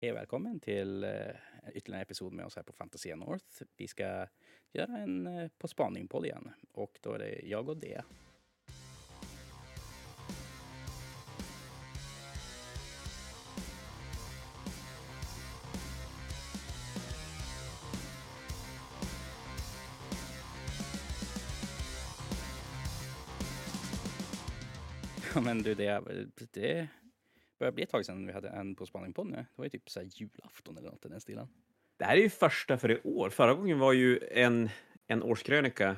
Hej och välkommen till eh, ytterligare en episod med oss här på Fantasia North. Vi ska göra en eh, På spaning-podd igen och då är det jag och Dea. Ja, men du, det, det börjar bli ett tag sedan vi hade en På spaning-podd nu. Det var ju typ så här julafton eller något i den stilen. Det här är ju första för i år. Förra gången var ju en, en årskrönika.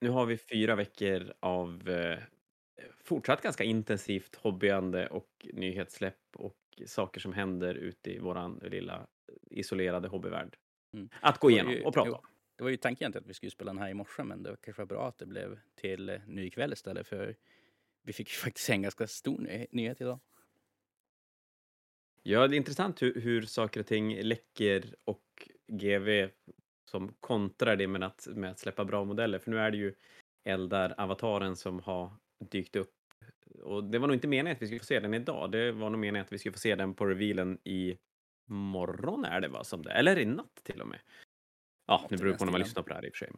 Nu har vi fyra veckor av eh, fortsatt ganska intensivt hobbyande och nyhetssläpp och saker som händer ute i våran lilla isolerade hobbyvärld. Mm. Att gå igenom ju- och prata om. Det var ju tanken egentligen att vi skulle spela den här i morse, men det var kanske var bra att det blev till nu ikväll istället, för vi fick ju faktiskt en ganska stor ny- nyhet idag. Ja, det är intressant hur, hur saker och ting läcker och GV som kontrar det med att, med att släppa bra modeller. För nu är det ju Eldar-avataren som har dykt upp. Och det var nog inte meningen att vi skulle få se den idag. Det var nog meningen att vi skulle få se den på revealen i morgon är det va? Som det, eller i natt till och med. Ja, nu beror det på när man lyssnar på det här i och för sig.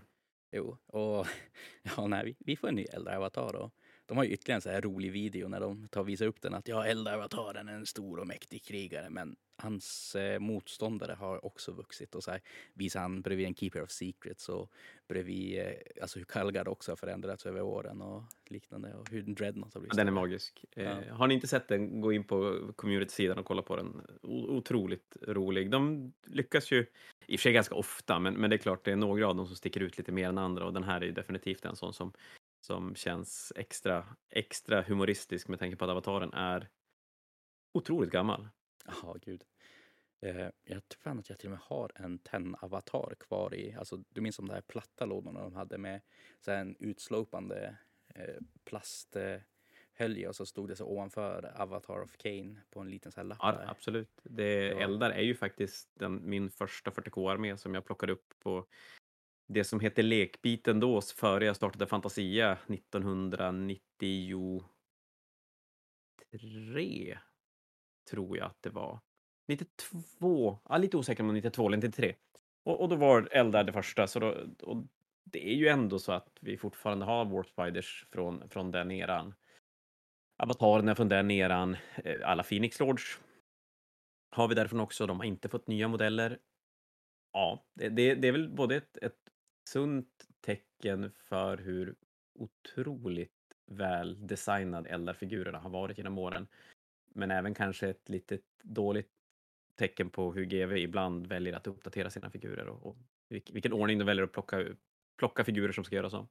Jo, och ja, nej, vi, vi får en ny Eldar-avatar och de har ju ytterligare en så här rolig video när de tar och visar upp den att ja, Eldar-avataren är en stor och mäktig krigare, men hans eh, motståndare har också vuxit och så här visar han bredvid en Keeper of Secrets och bredvid eh, alltså hur Kalgard också har förändrats över åren och liknande och hur Dreadnought har blivit Den är magisk. Eh, Ja. Har ni inte sett den, gå in på community-sidan och kolla på den. O- otroligt rolig. De lyckas ju i och för sig ganska ofta, men, men det är klart det är några av dem som sticker ut lite mer än andra och den här är definitivt en sån som, som känns extra, extra humoristisk med tanke på att avataren är otroligt gammal. Ja, gud. Eh, jag tror fan att jag till och med har en Ten-avatar kvar i, alltså du minns de där platta lådorna de hade med så en utslopande eh, plasthölje och så stod det så ovanför Avatar of Kane på en liten så här lapp Ja, där. absolut. Det, Ja. Eldar är ju faktiskt den, min första 40k-armé som jag plockade upp på det som hette lekbiten då, före jag startade Fantasia 1993, tror jag att det var. 92, ja, lite osäker om 92 eller 93. Och, och då var Eldar det första, så då, och det är ju ändå så att vi fortfarande har Warp Spiders från, från den eran. Avatarerna från den eran, eh, alla Phoenix Lords har vi därifrån också. De har inte fått nya modeller. Ja, det, det, det är väl både ett, ett sunt tecken för hur otroligt väl designad Eldar-figurerna har varit genom åren. Men även kanske ett litet dåligt tecken på hur GV ibland väljer att uppdatera sina figurer och, och vilken ordning de väljer att plocka, plocka figurer som ska göras om.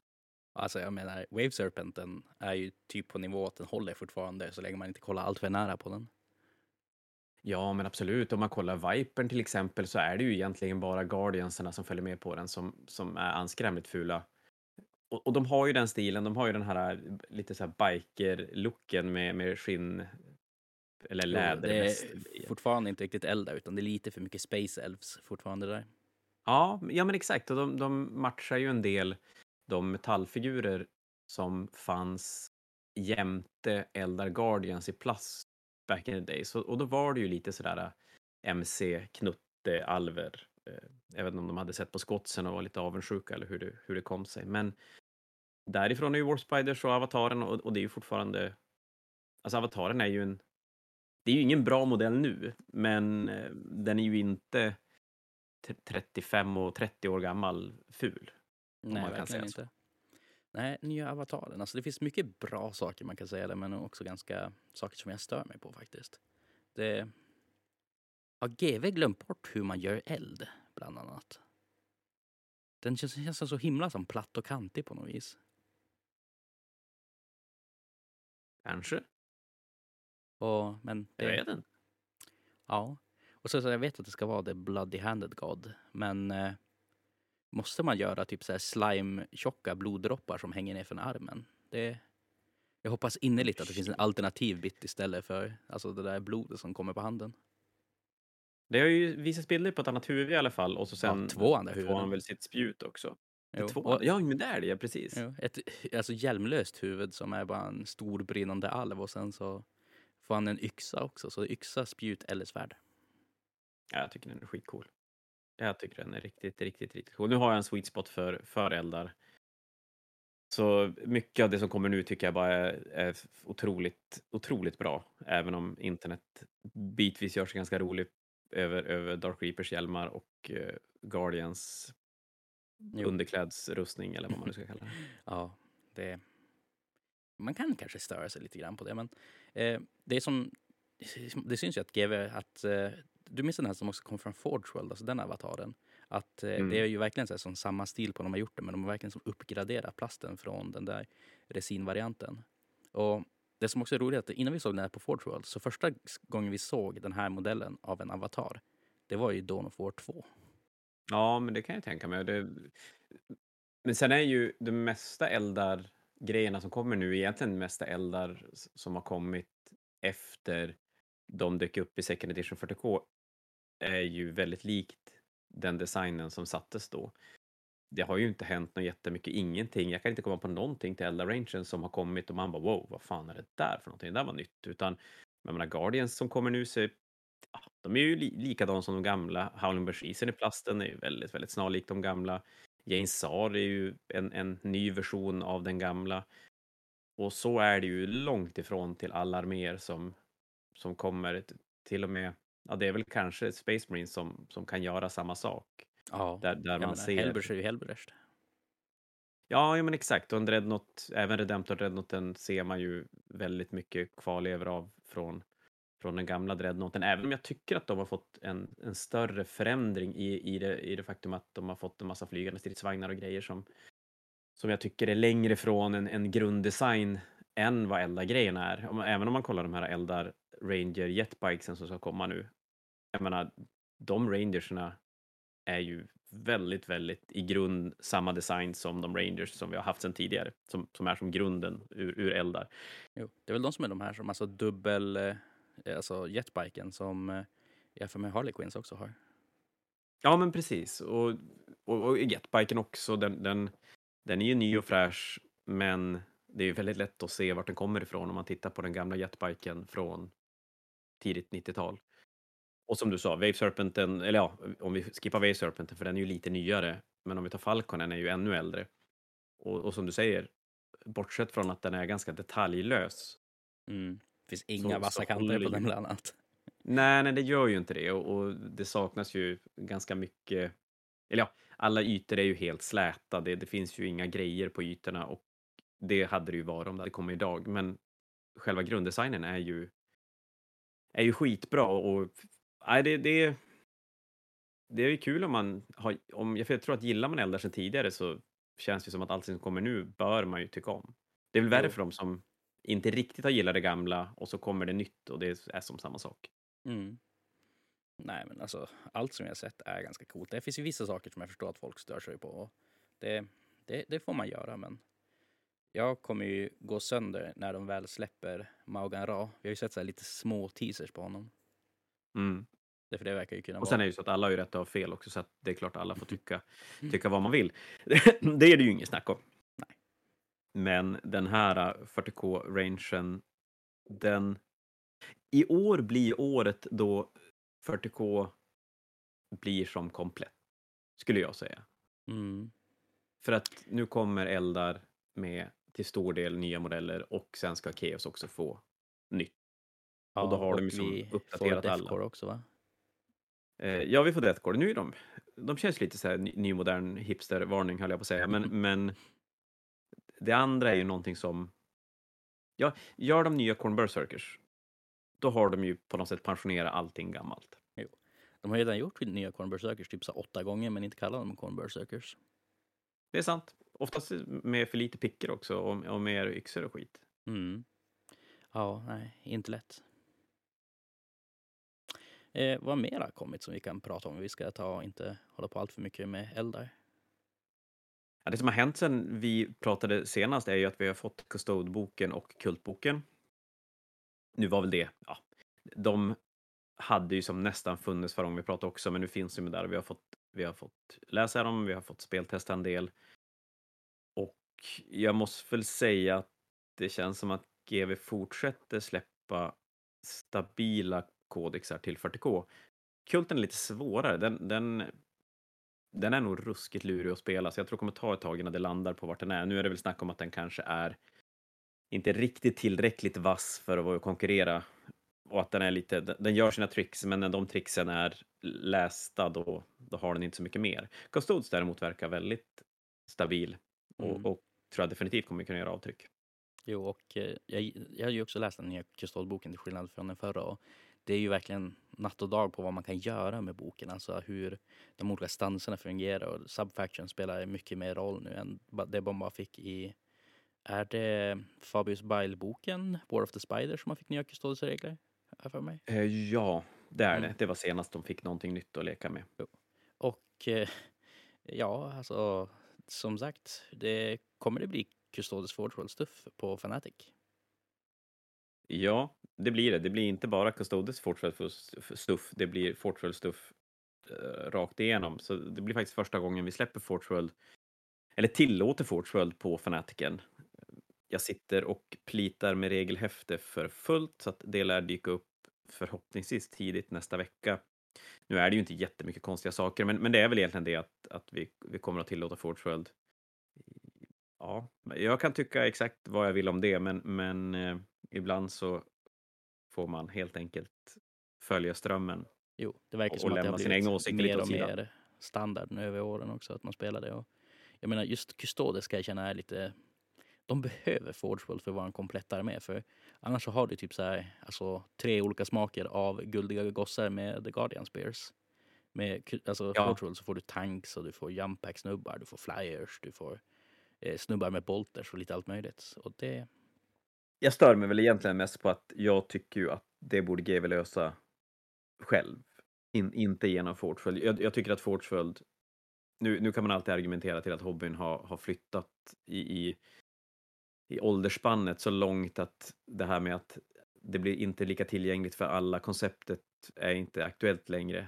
Alltså jag menar, Wave Serpenten är ju typ på nivå att den håller fortfarande så länge man inte kollar allt för nära på den. Ja, men absolut. Om man kollar Vipern till exempel så är det ju egentligen bara Guardiansarna som följer med på den som, som är anskrämligt fula. Och, och de har ju den stilen, de har ju den här lite så här biker-looken med, med skinn eller läder. det mest. är fortfarande inte riktigt Eldar utan det är lite för mycket Space Elves fortfarande där. Ja, ja men exakt. Och de, de matchar ju en del de metallfigurer som fanns jämte Eldar Guardians i plast back in the days. Och, då var det ju lite sådär MC, knutte, alver. Eh, Jag vet inte om de hade sett på skotsen och var lite avundsjuka eller hur det, hur det kom sig. Men därifrån är ju Warp Spiders och Avataren och, och det är ju fortfarande... Alltså Avataren är ju en... Det är ju ingen bra modell nu, men eh, den är ju inte t- 35 och 30 år gammal ful. Nej, man kan verkligen säga inte. Nej, nya avataren. Alltså det finns mycket bra saker man kan säga där, men också ganska saker som jag stör mig på faktiskt. Det... Har GV glömt bort hur man gör eld, bland annat? Den känns, känns så himla som platt och kantig på något vis. Kanske. Och, men det, Jag vet inte. Ja. Och så, så jag vet att det ska vara The Bloody Handed God, men eh, måste man göra typ så här slime-tjocka bloddroppar som hänger ner från armen? Det, jag hoppas innerligt att det finns en alternativ bit istället för alltså det där blodet som kommer på handen. Det har ju visats bilder på ett annat huvud i alla fall och så sen ja, två andra får huvuden. han väl sitt spjut också. Två, ja, men det är det, ja, precis. Jo, ett alltså hjälmlöst huvud som är bara en stor brinnande alv och sen så får han en yxa också. Så yxa, spjut eller svärd. Ja, jag tycker den är skitcool. Jag tycker den är riktigt, riktigt, riktigt cool. Nu har jag en sweet spot för, för eldar. Så mycket av det som kommer nu tycker jag bara är, är otroligt, otroligt bra. Även om internet bitvis gör sig ganska roligt över, över Dark Reapers hjälmar och eh, Guardians Jo. underklädsrustning eller vad man nu ska kalla det. Ja, det... Man kan kanske störa sig lite grann på det, men eh, det som... Det syns ju att GW, att... Eh, du minns den här som också kom från Forge World, alltså den avataren. Att eh, Mm. det är ju verkligen så här, som samma stil på när de har gjort det, men de har verkligen som uppgraderat plasten från den där resinvarianten. Och det som också är roligt är att innan vi såg den här på Forge World, så första gången vi såg den här modellen av en avatar, det var ju Dawn of War 2. Ja, men det kan jag tänka mig. Det... Men sen är ju de mesta eldar grejerna som kommer nu egentligen de mesta eldar som har kommit efter de dök upp i Second Edition 40K är ju väldigt likt den designen som sattes då. Det har ju inte hänt något jättemycket, ingenting. Jag kan inte komma på någonting till Elda Rangen som har kommit och man bara wow, vad fan är det där för någonting? Det där var nytt. Utan jag menar Guardians som kommer nu så ja, de är ju li likadana som de gamla. Howling Berseasen i plasten är ju väldigt, väldigt snarlik de gamla. Jane Saar är ju en, en ny version av den gamla. Och så är det ju långt ifrån till alla arméer som, som kommer. Till och med, ja det är väl kanske Space Marines som, som kan göra samma sak. Ja, Där, där man ser... Hellbrecht är ju Hellbrecht. Ja, ja men exakt. Och en Dreadnought, även Redemptor Dreadnoughten ser man ju väldigt mycket kvarlevor av från, från den gamla Dreadnoughten. Även om jag tycker att de har fått en, en större förändring i, i, det, i det faktum att de har fått en massa flygande stridsvagnar och grejer som, som jag tycker är längre från en, en grunddesign än vad Eldar-grejerna är. Även om man kollar de här Eldar Ranger Jetbikesen som ska komma nu. Jag menar, de Rangerserna är ju väldigt, väldigt i grund samma design som de Rangers som vi har haft sedan tidigare, som, som är som grunden ur, ur eldar. Jo, det är väl de som är de här som alltså dubbel, eh, alltså jetbiken som eh, jag för mig Harley Quinns också har. Ja, men precis. Och, och, och Jetbiken också, den, den, den är ju ny och fräsch, men det är ju väldigt lätt att se vart den kommer ifrån om man tittar på den gamla Jetbiken från tidigt 90-tal. Och som du sa, Wave Serpenten, eller ja, om vi skippar Wave Serpenten, för den är ju lite nyare, men om vi tar Falconen är ju ännu äldre. Och, och som du säger, bortsett från att den är ganska detaljlös, Mm. Det finns inga Så- vassa kanter på den bland annat. Nej, nej, det gör ju inte det och, och det saknas ju ganska mycket. Eller ja, alla ytor är ju helt släta. Det, det finns ju inga grejer på ytorna och det hade det ju varit om det hade kommit idag. Men själva grunddesignen är ju är ju skitbra och nej, det, det, det är ju kul om man har, om, jag tror att gillar man eldar sedan tidigare så känns det som att allt som kommer nu bör man ju tycka om. Det är väl värre för dem som inte riktigt har gillat det gamla och så kommer det nytt och det är som samma sak. Mm. Nej, men alltså allt som jag har sett är ganska coolt. Det finns ju vissa saker som jag förstår att folk stör sig på. och Det, det, det får man göra, men jag kommer ju gå sönder när de väl släpper Maugan Ra. Vi har ju sett så lite små teasers på honom. Mm. Därför det verkar ju kunna Och sen är det ju så att alla har ju rätt att ha fel också, så att det är klart att alla får tycka, Mm. tycka vad man vill. det är det ju inget snack om. Nej. Men den här 40K-rangen, den... I år blir året då 40K blir som komplett, skulle jag säga. Mm. För att nu kommer Eldar med till stor del nya modeller och sen ska Chaos också få. Ja, Och då har de ju som vi uppdaterat alla. Deathcore också, va? Eh, ja, vi får Deathcore. Nu är de, de känns lite så här ny, nymodern hipstervarning höll jag på att säga, men, men det andra är ju någonting som, ja, gör de nya Corn Berserkers, då har de ju på något sätt pensionerat allting gammalt. De har redan gjort nya Corn Berserkers typ så åtta gånger, men inte kallat dem Corn Berserkers. Det är sant. Oftast med för lite picker också och, och mer yxor och skit. Mm. Ja, nej, inte lätt. Eh, vad mer har kommit som vi kan prata om? Vi ska ta och inte hålla på allt för mycket med eldar. Ja, det som har hänt sen vi pratade senast är ju att vi har fått Custode-boken och Kultboken. Nu var väl det, ja, de hade ju som nästan funnits förra gången vi pratade också, men nu finns de där och vi har fått, vi har fått läsa dem, vi har fått speltesta en del. Och jag måste väl säga att det känns som att GV fortsätter släppa stabila kodexar till 40K. Kulten är lite svårare. Den, den, den är nog ruskigt lurig att spela, så jag tror det kommer ta ett tag innan det landar på vart den är. Nu är det väl snack om att den kanske är inte riktigt tillräckligt vass för att konkurrera och att den är lite, den gör sina tricks, men när de tricksen är lästa då, då har den inte så mycket mer. Custodes däremot verkar väldigt stabil och, Mm. och tror jag definitivt kommer kunna göra avtryck. Jo, och eh, jag, jag har ju också läst den nya Kustodboken till skillnad från den förra. Och det är ju verkligen natt och dag på vad man kan göra med boken. Alltså hur de olika stanserna fungerar. Och Subfaction spelar mycket mer roll nu än det man bara fick i... Är det Fabius Bile-boken, War of the Spider, som man fick nya Custodes-regler? För mig. Eh, ja, det är Mm. det. Det var senast de fick någonting nytt att leka med. Och eh, ja, alltså som sagt, det kommer det bli Custodes Forge stuff på Fnatic. Ja, det blir det. Det blir inte bara Custodes Fortworld-stuff, det blir Fortworld-stuff eh, rakt igenom. Så det blir faktiskt första gången vi släpper Fortworld, eller tillåter Fortworld på Fanatiken. Jag sitter och plitar med regelhäfte för fullt, så att det lär dyka upp förhoppningsvis tidigt nästa vecka. Nu är det ju inte jättemycket konstiga saker, men, men det är väl egentligen det att, att vi, vi kommer att tillåta Fortworld. Ja, jag kan tycka exakt vad jag vill om det, men, men eh, ibland så får man helt enkelt följa strömmen. Jo, det verkar Och som att det lämna har blivit mer och mer standard nu över åren också att man spelar det. Och jag menar just Custodes ska jag känna är lite... De behöver Forgeworld för att vara en komplett armé. För annars så har du typ så här, alltså, tre olika smaker av guldiga gossar med The Guardian Spears. Med alltså, Ja. Forgeworld så får du tanks och du får jumpack-snubbar, du får flyers, du får eh, snubbar med bolters och lite allt möjligt. Och det, jag stör mig väl egentligen mest på att jag tycker ju att det borde GW lösa själv. In, inte genom Fortföljd. Jag, jag tycker att Fortföljd... Nu, nu kan man alltid argumentera till att hobbyn har, har flyttat i, i, i åldersspannet så långt att det här med att det blir inte lika tillgängligt för alla, konceptet är inte aktuellt längre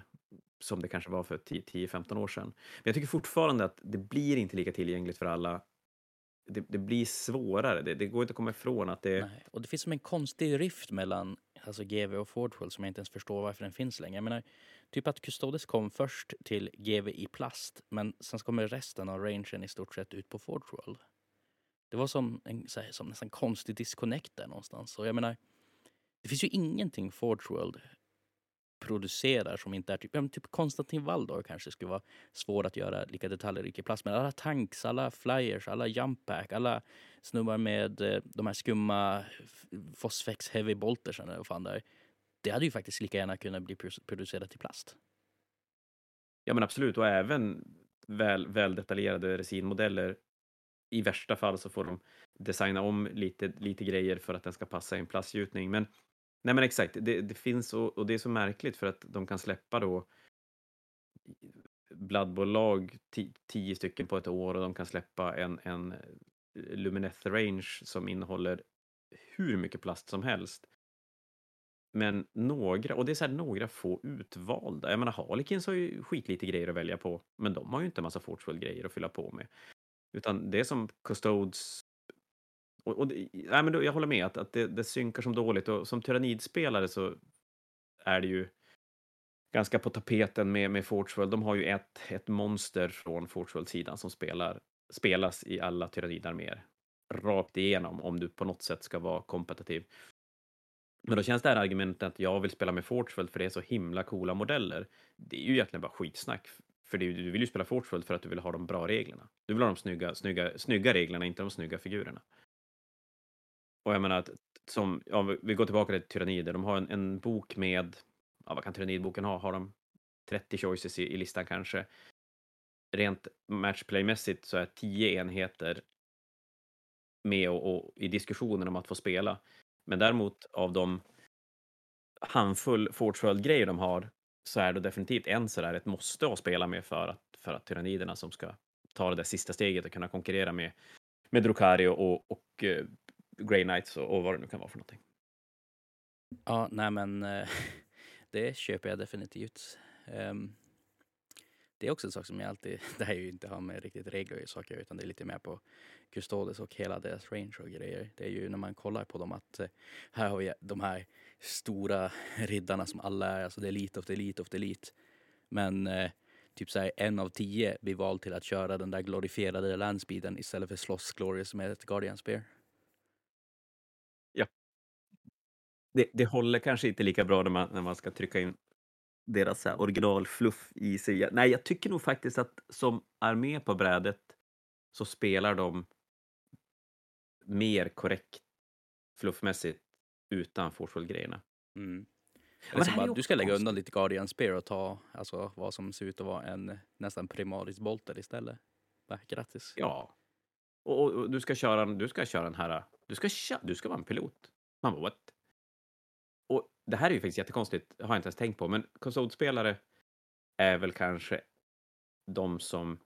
som det kanske var för 10-15 år sedan. Men jag tycker fortfarande att det blir inte lika tillgängligt för alla. Det, det blir svårare. Det, det går inte att komma ifrån att det... Nej. Och det finns som en konstig rift mellan alltså GV och Fordwell som jag inte ens förstår varför den finns längre. Jag menar, typ att Custodes kom först till GV i plast, men sen så kommer resten av rangen i stort sett ut på Fordwell. Det var som en så här, som nästan konstig disconnect där någonstans. Och jag menar, det finns ju ingenting Forgeworld producerar som inte är typ, ja, men typ Konstantin Valdor kanske skulle vara svår att göra lika detaljrik i plast. Men alla tanks, alla flyers, alla jump pack, alla snubbar med eh, de här skumma fosfex Heavy bolters eller vad fan det är. Det hade ju faktiskt lika gärna kunnat bli producerat i plast. Ja men absolut, och även väl, väl detaljerade resinmodeller. I värsta fall så får de designa om lite, lite grejer för att den ska passa i en plastgjutning. Men, nej men exakt, det, det finns och, och det är så märkligt för att de kan släppa då Bloodbolag ti- tio stycken på ett år och de kan släppa en, en eh, Lumineth Range som innehåller hur mycket plast som helst. Men några, och det är så här några få utvalda. Jag menar Harlequins har ju skitlite grejer att välja på, men de har ju inte en massa Fortful-grejer att fylla på med. Utan det är som Custodes... Och, och det, nej, men då, jag håller med att, att det, det synkar som dåligt och som tyrannidspelare så är det ju ganska på tapeten med, med Forgeworld. De har ju ett, ett monster från Forgeworld-sidan som spelar, spelas i alla tyrannidarméer. Rakt igenom om du på något sätt ska vara kompetitiv. Men då känns det här argumentet att jag vill spela med Forgeworld för det är så himla coola modeller. Det är ju egentligen bara skitsnack. För det du vill ju spela Forgeworld för att du vill ha de bra reglerna. Du vill ha de snygga, snygga, snygga reglerna, inte de snygga figurerna. Och jag menar att som, ja, vi- går tillbaka till Tyrannider, de har en, en bok med, ja vad kan Tyrannidboken ha? Har de 30 choices i, i listan kanske? Rent matchplaymässigt så är 10 enheter med och, och i diskussionen om att få spela. Men däremot av de handfull Forgeworld-grejer de har så är det definitivt en sådär ett måste att spela med för att, för att tyranniderna som ska ta det där sista steget och kunna konkurrera med, med Drukari och, och och Grey Knights och, och vad det nu kan vara för någonting. Ja, nej men eh, det köper jag definitivt. Um, det är också en sak som jag alltid, det här är ju inte har med riktigt regler och saker utan det är lite mer på Custodes och hela deras range och grejer. Det är ju när man kollar på dem att eh, här har vi de här stora riddarna som alla är. Alltså det är lite of the elite of the elite. Men eh, typ så här, en av tio blir vald till att köra den där glorifierade landspeeden istället för slåss glorious med ett Guardian Spear. Det, det håller kanske inte lika bra när man, när man ska trycka in deras så originalfluff i sig. Nej, jag tycker nog faktiskt att som armé på brädet så spelar de mer korrekt fluffmässigt utan Forceful-grejerna. Mm. bara, ju du ska lägga undan lite Guardian Spear och ta alltså, vad som ser ut att vara en nästan primaris bolter istället. Bara, grattis. Ja. Och, och, och du ska köra en, du ska köra en här, du ska, du ska vara en pilot. Man bara, what? Det här är ju faktiskt jättekonstigt, har jag inte ens tänkt på, men konsolspelare är väl kanske de som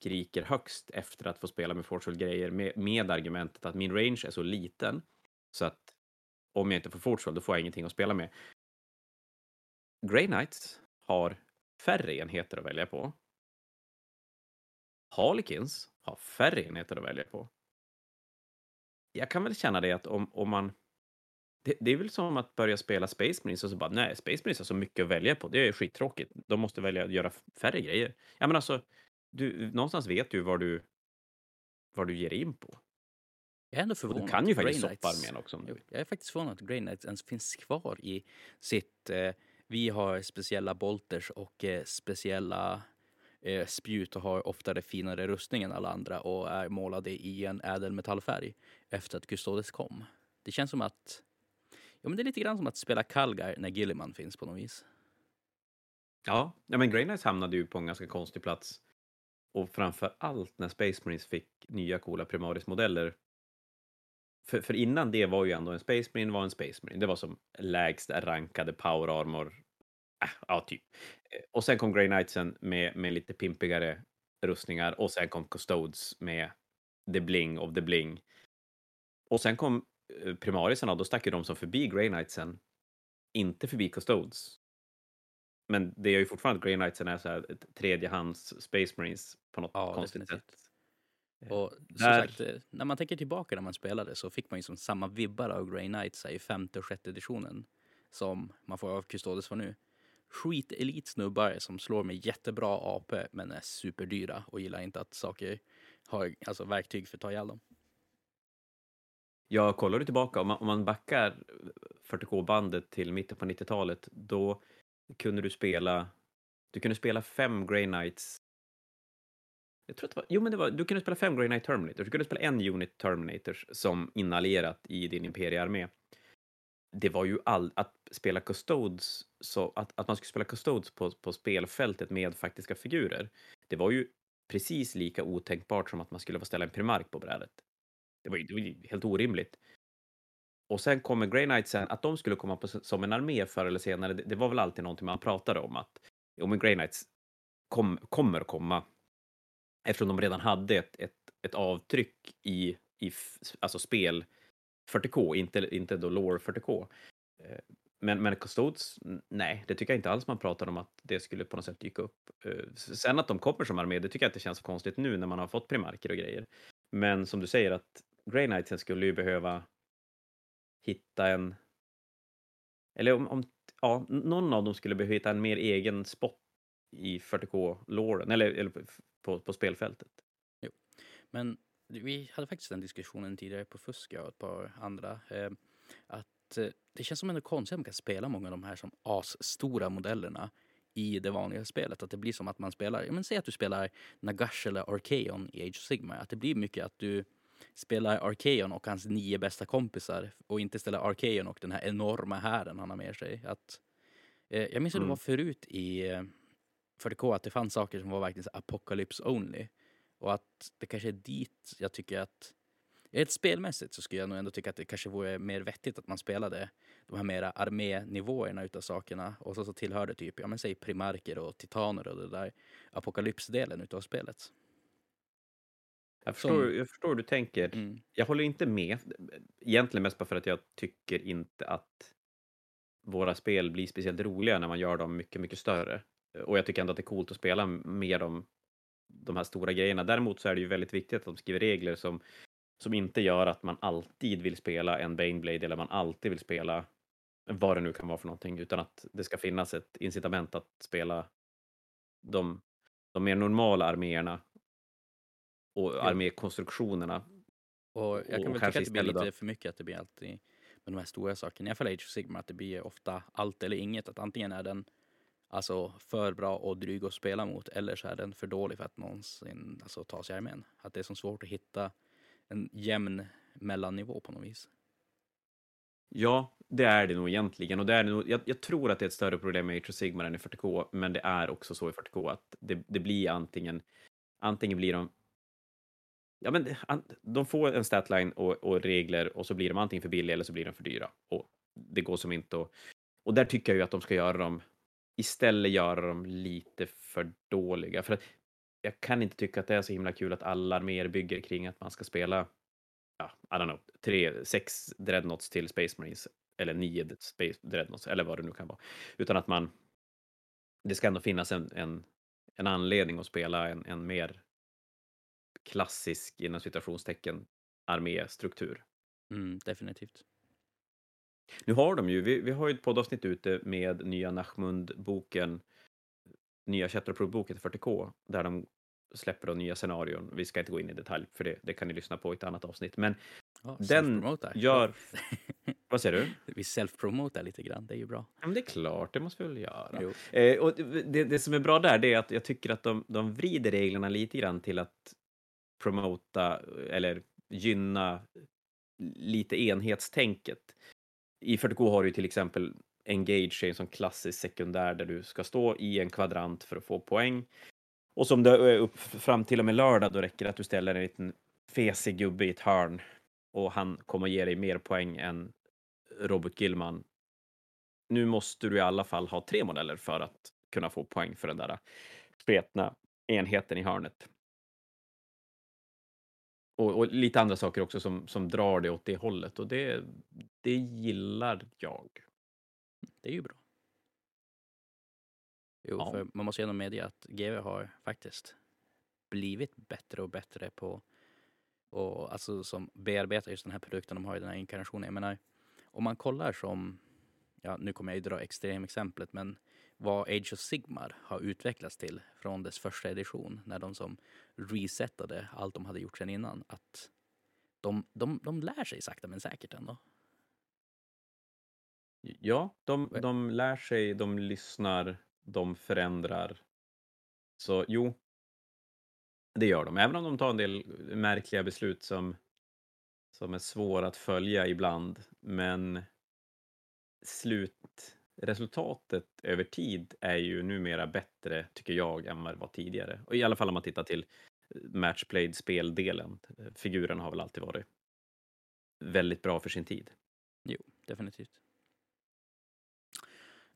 skriker högst efter att få spela med Fortsold-grejer med, med argumentet att min range är så liten så att om jag inte får Fortsold då får jag ingenting att spela med. Grey Knights har färre enheter att välja på. Harlequins har färre enheter att välja på. Jag kan väl känna det att om, om man... Det, det är väl som att börja spela Space Marines och så bara nej, Space Marines har så mycket att välja på. Det är skittråkigt. De måste välja att göra färre grejer. Ja, men alltså, du, någonstans vet du vad du, vad du ger in på. Jag är ändå förvånad. du kan ju faktiskt soppa armén också. om du vill. Jag är faktiskt förvånad att Grey Knights ens finns kvar i sitt... Eh, vi har speciella bolters och eh, speciella eh, spjut och har oftare finare rustning än alla andra och är målade i en ädelmetallfärg efter att Custodes kom. Det känns som att... Ja, men det är lite grann som att spela Kalgar när Gilliman finns på något vis. Ja, ja men Grey Knights hamnade ju på en ganska konstig plats. Och framför allt när Space Marines fick nya coola Primaris-modeller. För, för innan det var ju ändå en Space Marine var en Space Marine. Det var som lägst rankade power armor. Äh, ja, typ. Och sen kom Grey Knightsen med, med lite pimpigare rustningar och sen kom Custodes med the bling of the bling. Och sen kom Primarisarna och då stack ju de som förbi Grey Knightsen, inte förbi Custodes. Men det är ju fortfarande att Grey Knightsen är så här ett tredjehands Space Marines på något Ja, konstigt definitivt. sätt. Och som där- sagt, eh, när man tänker tillbaka när man spelade så fick man ju som samma vibbar av Grey Knights i femte och sjätte editionen som man får av Custodes för nu. Skit elitsnubbar som slår med jättebra AP men är superdyra och gillar inte att saker har alltså verktyg för att ta ihjäl dem. Jag kollar du tillbaka, om man, om man backar 40K-bandet till mitten på 90-talet, då kunde du spela, du kunde spela fem Grey Knights. Jag tror att det var, jo men det var, du kunde spela fem Grey Knight Terminators, du kunde spela en unit Terminators som inallierat i din imperiearmé. Det var ju all, att spela Custodes, så att, att man skulle spela Custodes på, på spelfältet med faktiska figurer, det var ju precis lika otänkbart som att man skulle få ställa en primark på brädet. Det var ju, helt orimligt. Och sen kommer Grey Knightsen, att de skulle komma på, som en armé förr eller senare, det, det var väl alltid någonting man pratade om att jo, men Grey Knights kom, kommer komma eftersom de redan hade ett, ett, ett avtryck i, i alltså spel 40K, inte, inte då lore 40K. Eh, men, men Custodes, nej, det tycker jag inte alls man pratar om att det skulle på något sätt dyka upp. Eh, sen att de kommer som armé, det tycker jag inte känns så konstigt nu när man har fått primarker och grejer. Men som du säger att Grey Knightsen skulle ju behöva hitta en... Eller om, om ja, någon av dem skulle behöva hitta en mer egen spot i 40K-låren, eller, eller på, på spelfältet. Men vi hade faktiskt den diskussionen tidigare på Fusk jag och ett par andra. Eh, att eh, det känns som ändå konstigt att man kan spela många av de här som asstora modellerna i det vanliga spelet. Att det blir som att man spelar, ja men säg att du spelar Nagash eller Archeon i Age of Sigma. Att det blir mycket att du spelar Arkeon och hans nio bästa kompisar och inte ställer Arkeon och den här enorma hären han har med sig. Att, eh, jag minns hur det Mm. var förut i eh, 40K att det fanns saker som var verkligen apocalypse only. Och att det kanske är dit jag tycker att... Rent spelmässigt så skulle jag nog ändå tycka att det kanske vore mer vettigt att man spelade de här mera arménivåerna utav sakerna. Och så, så tillhörde typ, ja men säg primarker och titaner och det där apokalypsdelen utav spelet. Jag förstår, Som- jag förstår hur du tänker. Mm. Jag håller inte med. Egentligen mest bara för att jag tycker inte att våra spel blir speciellt roliga när man gör dem mycket, mycket större. Och jag tycker ändå att det är coolt att spela med de, de här stora grejerna. Däremot så är det ju väldigt viktigt att de skriver regler som, som inte gör att man alltid vill spela en Baneblade eller man alltid vill spela vad det nu kan vara för någonting, utan att det ska finnas ett incitament att spela de, de mer normala arméerna och Ja. armékonstruktionerna. Och jag kan väl tycka att det blir istället då- lite för mycket att det blir alltid med de här stora sakerna. I alla fall Age of Sigmar att det blir ofta allt eller inget. Att antingen är den alltså för bra och dryg att spela mot eller så är den för dålig för att någonsin alltså, ta sig i armén. Att det är så svårt att hitta en jämn mellannivå på något vis. Ja, det är det nog egentligen. Och det är det nog, jag, jag tror att det är ett större problem med Age of Sigmar än i 40K, men det är också så i 40K att det, det blir antingen, antingen blir de Ja, men de får en statline och, och regler och så blir de antingen för billiga eller så blir de för dyra. Och det går som inte att... Och där tycker jag ju att de ska göra dem, istället göra dem lite för dåliga. För att jag kan inte tycka att det är så himla kul att alla arméer bygger kring att man ska spela, ja, I don't know, tre, sex dreadnoughts till Space Marines eller nio Space Dreadnoughts eller vad det nu kan vara. Utan att man, det ska ändå finnas en, en, en anledning att spela en, en mer klassisk, inom citationstecken, arméstruktur. Mm, definitivt. Nu har de ju, vi, vi har ju ett poddavsnitt ute med nya Nachmund-boken, nya Shatterproof-boken till 40K, där de släpper då nya scenarion. Vi ska inte gå in i detalj för det, det kan ni lyssna på i ett annat avsnitt. Men Ja, Den gör- vad säger du? Vi self-promotar lite grann, det är ju bra. Ja, men det är klart, det måste vi väl göra. Jo. Eh, och det, det som är bra där, det är att jag tycker att de, de vrider reglerna lite grann till att promota eller gynna lite enhetstänket. I 40K har du ju till exempel Engage, en sån klassisk sekundär där du ska stå i en kvadrant för att få poäng. Och som det är upp fram till och med lördag, då räcker det att du ställer en liten fesig gubbe i ett hörn och han kommer ge dig mer poäng än Robert Gillman nu måste du i alla fall ha tre modeller för att kunna få poäng för den där spetna enheten i hörnet. Och, och lite andra saker också som, som drar det åt det hållet och det, det gillar jag. Det är ju bra. Jo, Ja. för man måste ju ändå medge att GW har faktiskt blivit bättre och bättre på och alltså som bearbetar just den här produkten. De har ju den här inkarnationen. Jag menar, om man kollar som, ja nu kommer jag ju dra extremexemplet, men vad Age of Sigmar har utvecklats till från dess första edition när de som resetade allt de hade gjort sedan innan. Att de, de, de lär sig sakta men säkert ändå. Ja, de, de lär sig, de lyssnar, de förändrar. Så jo, det gör de. Även om de tar en del märkliga beslut som, som är svåra att följa ibland. Men slutresultatet över tid är ju numera bättre, tycker jag, än vad det var tidigare. Och i alla fall om man tittar till matchplayed speldelen. Figurerna har väl alltid varit väldigt bra för sin tid. definitivt.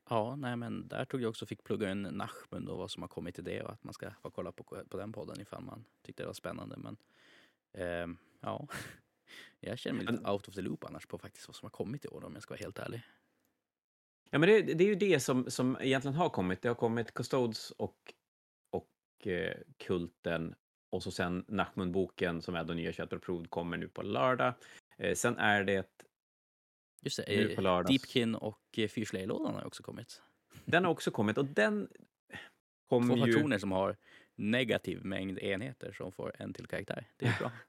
Ja, nej men där tog jag också fick plugga in Nachmund och vad som har kommit till det och att man ska få kolla på, på den podden ifall man tyckte det var spännande. Men ehm, ja, jag känner mig lite out of the loop annars på faktiskt vad som har kommit i år om jag ska vara helt ärlig. Ja, men det, det är ju det som, som egentligen har kommit. Det har kommit Custodes och, och eh, Kulten och så sen Nachmund-boken som är den nya Shattered Approved kommer nu på lördag. Eh, sen är det, Just Nu det, på eh, lördags. Deepkin och eh, Fyrslöjelådan har också kommit. den har också kommit och den Två kommer ju... som har negativ mängd enheter som får en till karaktär. Det är bra.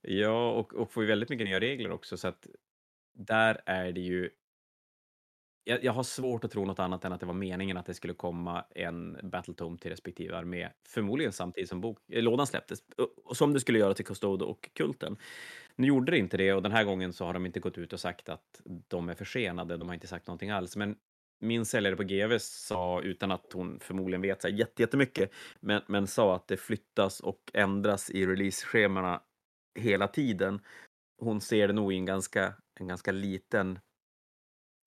Ja, och, och får ju väldigt mycket nya regler också så att där är det ju jag, jag har svårt att tro något annat än att det var meningen att det skulle komma en Battletome till respektive armé, förmodligen samtidigt som bok, eh, lådan släpptes, som det skulle göra till Custode och Kulten. Nu gjorde det inte det och den här gången så har de inte gått ut och sagt att de är försenade, de har inte sagt någonting alls, men min säljare på GV sa, utan att hon förmodligen vet så här jätte- jättemycket, men, men sa att det flyttas och ändras i release-schemana hela tiden. Hon ser det nog i en ganska, en ganska liten,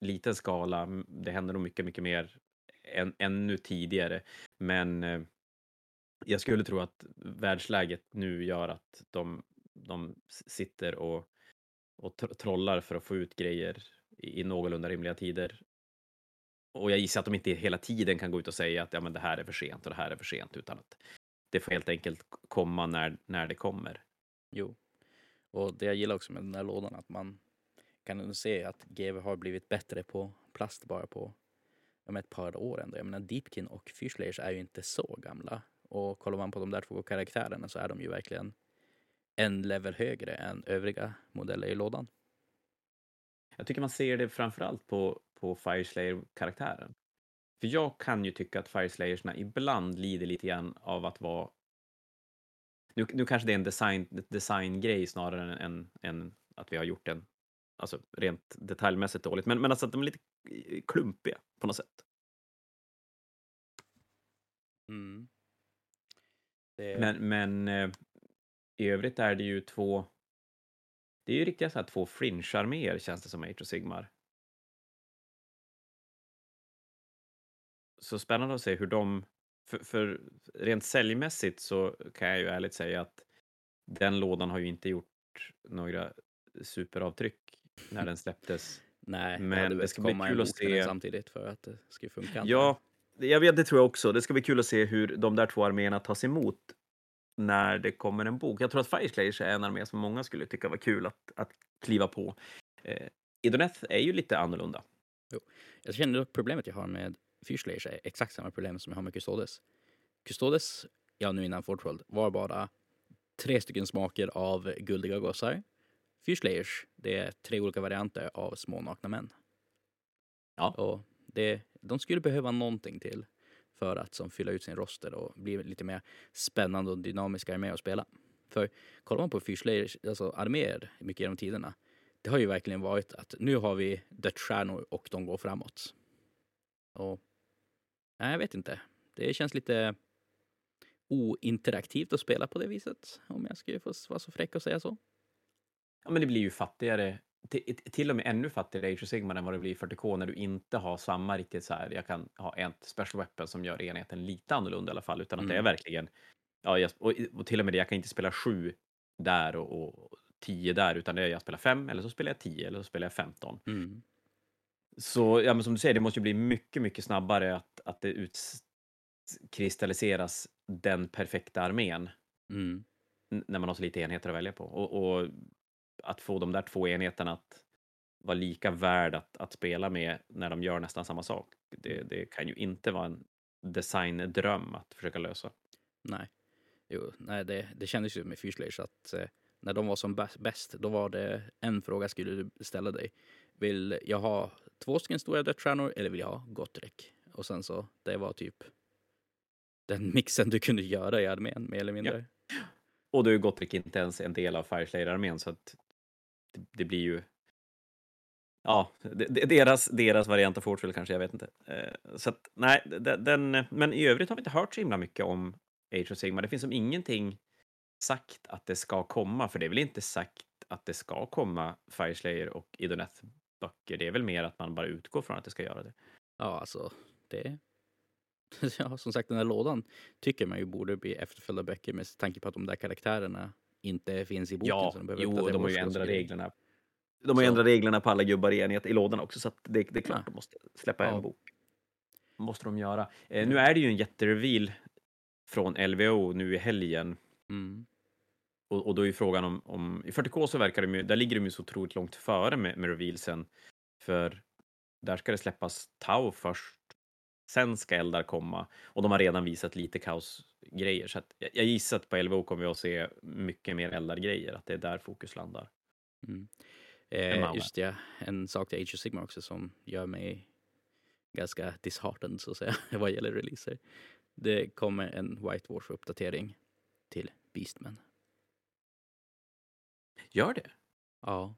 liten skala. Det händer nog mycket, mycket mer än, ännu tidigare. Men eh, jag skulle tro att världsläget nu gör att de, de sitter och, och trollar för att få ut grejer i, i någorlunda rimliga tider. Och jag gissar att de inte hela tiden kan gå ut och säga att ja, men det här är för sent och det här är för sent, utan att det får helt enkelt komma när, när det kommer. Jo. Och det jag gillar också med den här lådan att man kan ändå se att GW har blivit bättre på plast bara på om ett par år ändå. Jag menar Deepkin och Fyrslayers är ju inte så gamla. Och kollar man på de där två karaktärerna så är de ju verkligen en level högre än övriga modeller i lådan. Jag tycker man ser det framförallt på, på Fireslayer-karaktären. För jag kan ju tycka att Fireslayersna ibland lider lite grann av att vara... Nu, nu kanske det är en design, designgrej snarare än, än att vi har gjort en alltså rent detaljmässigt dåligt, men, men alltså att de är lite klumpiga på något sätt. Mm. Det... Men, men eh, i övrigt är det ju två det är ju riktiga så här två fringe-arméer känns det som Age of Sigmar. Så spännande att se hur de, för, för rent säljmässigt så kan jag ju ärligt säga att den lådan har ju inte gjort några superavtryck när den släpptes. Nej, men det ska bli kul att se. samtidigt för att det ska funka. Ja, jag vet, det tror jag också. Det ska bli kul att se hur de där två arméerna tas emot när det kommer en bok. Jag tror att Fireslayers är en armé som många skulle tycka var kul att, att kliva på. Eh, Idoneth är ju lite annorlunda. Jo. Jag känner att problemet jag har med Fyrslayers är exakt samma problem som jag har med Custodes. Custodes, ja nu innan Fortrold, var bara tre stycken smaker av guldiga gossar. Fyrslayers, det är tre olika varianter av små nakna män. Ja. Och det, de skulle behöva någonting till för att som fylla ut sin roster och bli lite mer spännande och dynamiska arméer att spela. För kollar man på Fyrslayers, alltså arméer mycket genom tiderna, det har ju verkligen varit att nu har vi dödsstjärnor och de går framåt. Och nej, jag vet inte. Det känns lite ointeraktivt att spela på det viset, om jag skulle få vara så fräck och säga så. Ja, men det blir ju fattigare till och med ännu fattigare Age of Sigmar än vad det blir i 40K när du inte har samma riktigt så här, jag kan ha ett special weapon som gör enheten lite annorlunda i alla fall, utan att mm. det är mm. verkligen, ja, jag, och, och, till och med det, jag kan inte spela sju där och, och tio där, utan det är jag spelar fem, eller så spelar jag tio, eller så spelar jag femton. Mm. Så, ja men som du säger, det måste ju bli mycket, mycket snabbare att, att det utkristalliseras den perfekta armén. Mm. När man har så lite enheter att välja på. Och, och att få de där två enheterna att vara lika värd att, att spela med när de gör nästan samma sak. Det, det kan ju inte vara en designdröm att försöka lösa. Nej, jo, nej det, det kändes ju med Fyrslage att eh, när de var som bäst, då var det en fråga skulle du ställa dig. Vill jag ha två stycken stora dödsstjärnor eller vill jag ha Gottrek? Och sen så, det var typ den mixen du kunde göra i armén mer eller mindre. Ja. Och då är Gottrick inte ens en del av Fireslayer-armén så att det, det blir ju Ja, deras, deras variant av Fortfield kanske, jag vet inte. Eh, så att, nej, den, men i övrigt har vi inte hört så himla mycket om Age of Sigma. Det finns som ingenting sagt att det ska komma, för det är väl inte sagt att det ska komma Fireslayer och Idoneth böcker. Det är väl mer att man bara utgår från att det ska göra det. Ja, alltså det. Ja, som sagt, den här lådan tycker man ju borde bli efterföljda böcker med tanke på att de där karaktärerna inte finns i boken. Ja, så de jo, de har ju ändrat reglerna. De har ju ändrat reglerna på alla gubbar i enhet i lådan också, så det, det, är klart ja. de måste släppa ja. en bok. måste de göra. Eh, nu är det ju en jättereveal från LVO nu i helgen. Mm. Och, och, då är ju frågan om, om i 40K så verkar de ju, där ligger de ju så otroligt långt före med, med revealsen. För där ska det släppas Tau först, sen ska Eldar komma och de har redan visat lite kaos grejer. Så jag, jag gissar att på LVO kommer vi att se mycket mer eldar-grejer, att det är där fokus landar. Mm. Eh, just det, en sak till Age of Sigma också som gör mig ganska disheartened så att säga vad gäller releaser. Det kommer en White Wolf-uppdatering till Beastman. Gör det? Ja.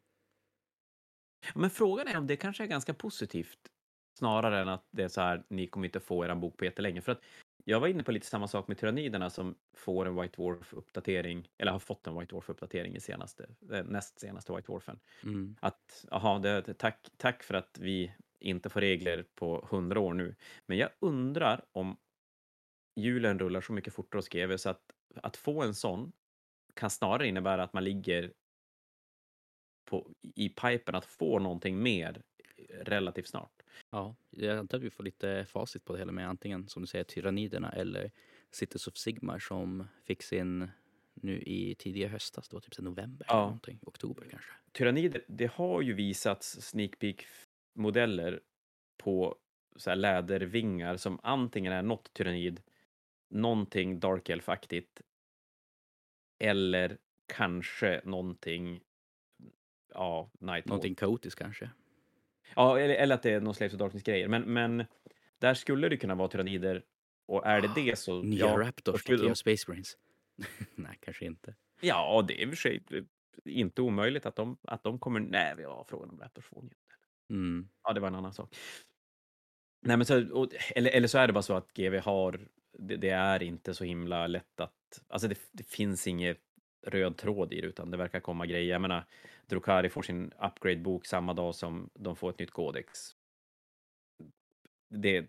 Men frågan är om det kanske är ganska positivt snarare än att det är så här, ni kommer inte få er bok på jättelänge. För att jag var inne på lite samma sak med Tyranniderna som får en White Dwarf-uppdatering, eller har fått en White Dwarf-uppdatering i senaste, eh, näst senaste White Dwarfen. Mm. Att, aha, tack, tack för att vi inte får regler på hundra år nu. Men jag undrar om julen rullar så mycket fortare hos GW så att, att få en sån kan snarare innebära att man ligger på, i pipen att få någonting mer relativt snart. Ja, jag antar att vi får lite facit på det hela med antingen som du säger Tyranniderna eller Cities of Sigmar som fick sin nu i tidiga höstas, då typ så november Ja. eller någonting, oktober kanske. Tyrannider, det har ju visats sneak peek-modeller på så här lädervingar som antingen är något tyrannid, någonting Dark Elf-aktigt eller kanske någonting, ja, Nightwalk. Någonting kaotiskt kanske. Ja, eller, eller att det är någon Slaves of Darkness-grejer. Men, men där skulle det kunna vara tyrannider och är det det så... Nya ja, Raptors tycker jag, Space Marines. Nej, kanske inte. Ja, det är i och för sig inte omöjligt att de, att de kommer... Nej, vi har frågan om Raptors får. Mm. Ja, det var en annan sak. Nej, men så, och, eller, eller så är det bara så att GV har... Det, det är inte så himla lätt att... Alltså det, det finns inget röd tråd i det, utan det verkar komma grejer. Jag menar, Drukari får sin upgrade-bok samma dag som de får ett nytt kodex. Det...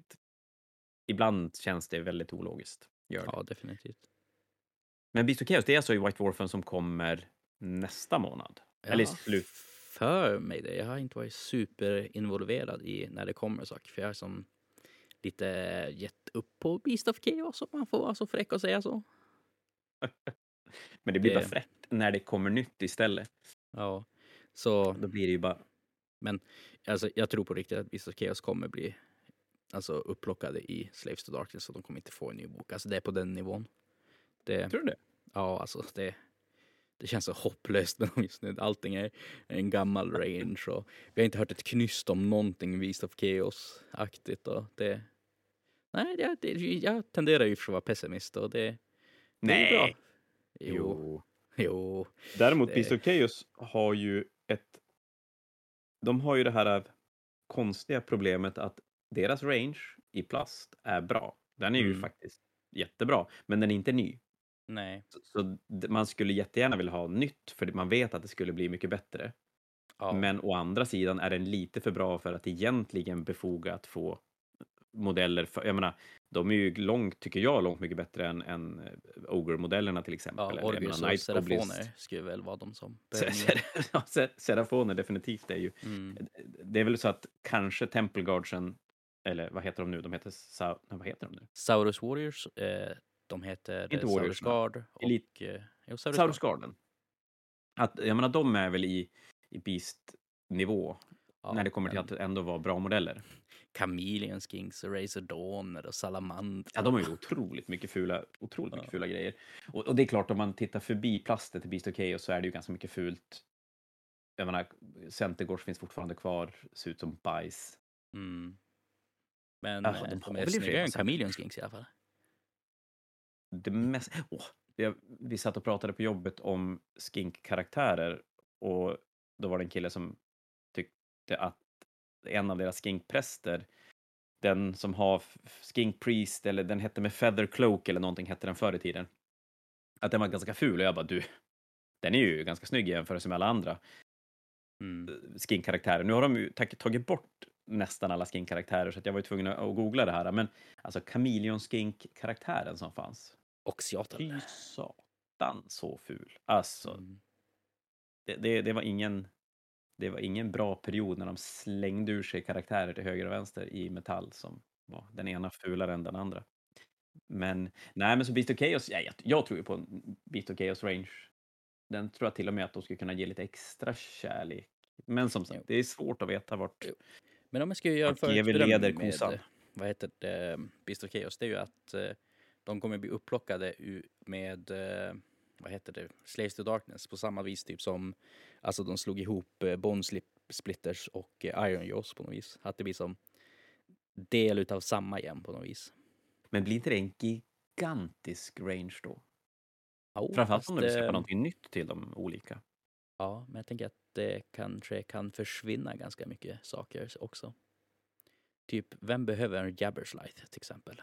Ibland känns det väldigt ologiskt. Gör det. Ja, definitivt. Men Beast of Chaos, det är alltså i White Dwarfen som kommer nästa månad. Eller Ja, slut. För mig det. Jag har inte varit superinvolverad i när det kommer saker. För jag är som lite gett upp på Beast of Chaos om man får vara så fräck och säga så. Men det blir det- bara fräckt när det kommer nytt istället. Ja, så Då blir det ju bara... alltså, jag tror på riktigt att Beast of Chaos kommer bli alltså, upplockade i Slaves to Darkness så de kommer inte få en ny bok. Alltså det är på den nivån. Det, Tror du det? ja, alltså det, det känns så hopplöst med dem just nu. Allting är en gammal range och vi har inte hört ett knyst om någonting Beast of Chaos-aktigt och det... Nej, det, det, jag tenderar ju för att vara pessimist och det, det är bra. Jo, jo. Däremot Det- Chaos har ju ett... De har ju det här konstiga problemet att deras range i plast är bra. Den är ju Mm. faktiskt jättebra, men den är inte ny. Nej. Så, så man skulle jättegärna vilja ha nytt, för man vet att det skulle bli mycket bättre. Ja. Men å andra sidan är den lite för bra för att egentligen befoga att få modeller. För, jag menar, de är ju långt, tycker jag, långt mycket bättre än, än eh, Ogre-modellerna till exempel. Ja, menar, och. Serafoner skulle väl vara de som Serafoner definitivt är ju. mm. Det är väl så att kanske Temple Guardsen, eller vad heter de nu? De heter, Sa, vad heter de nu? Saurus Warriors, eh, de heter Inte Saurus Warriors, men Guard och... Elite- Eh, jo, Saurus, Saurus. Garden. Att, jag menar, de är väl i, i Beast-nivå Ja, när det kommer till att ändå vara bra modeller. Chameleon Skinks och Razor Dawner och Salamand. Ja, de har ju otroligt mycket fula, otroligt mycket Ja. fula grejer. Och, och det är klart, om man tittar förbi plastet i Beast of Chaos så är det ju ganska mycket fult. Jag menar, Centergårds finns fortfarande kvar, ser ut som bajs. Mm. Men eh, de de, har är snyggare än Chameleon Skinks i alla fall. Det mest... Åh, vi, vi satt och pratade på jobbet om skink-karaktärer och då var det en kille som tyckte att en av deras skinkpräster, den som har skink priest, eller den hette med feather cloak eller någonting hette den förr i tiden, att den var ganska ful och jag bara du, den är ju ganska snygg i jämförelse med alla andra Mm. skin-karaktärer. Nu har de ju tag- tagit bort nästan alla skin-karaktärer så jag var ju tvungen att googla det här. Men alltså Chameleon skink-karaktären som fanns. Oxyatl. Fy satan så ful. Alltså, Mm. det, det, det var ingen det var ingen bra period när de slängde ur sig karaktärer till höger och vänster i metall som var den ena fulare än den andra. Men nej, men så Beast of Chaos, ja, jag, jag tror ju på en Beast of Chaos range. Den tror jag till och med att de skulle kunna ge lite extra kärlek. Men som sagt, Jo. det är svårt att veta vart... Jo. Men om jag ska göra GW leder med, vad heter det, Beast of Chaos, det är ju att eh, de kommer bli upplockade med, eh, vad heter det, Slaves to Darkness på samma vis typ som, alltså de slog ihop eh, Bone Splitters och eh, Iron Jaws på något vis. Att det blir som del utav samma igen på något vis. Men blir inte det en gigantisk range då? Jo, Framförallt om de vill släppa eh, någonting nytt till de olika. Ja, men jag tänker att det kanske kan försvinna ganska mycket saker också. Typ, vem behöver en Jabberslite till exempel?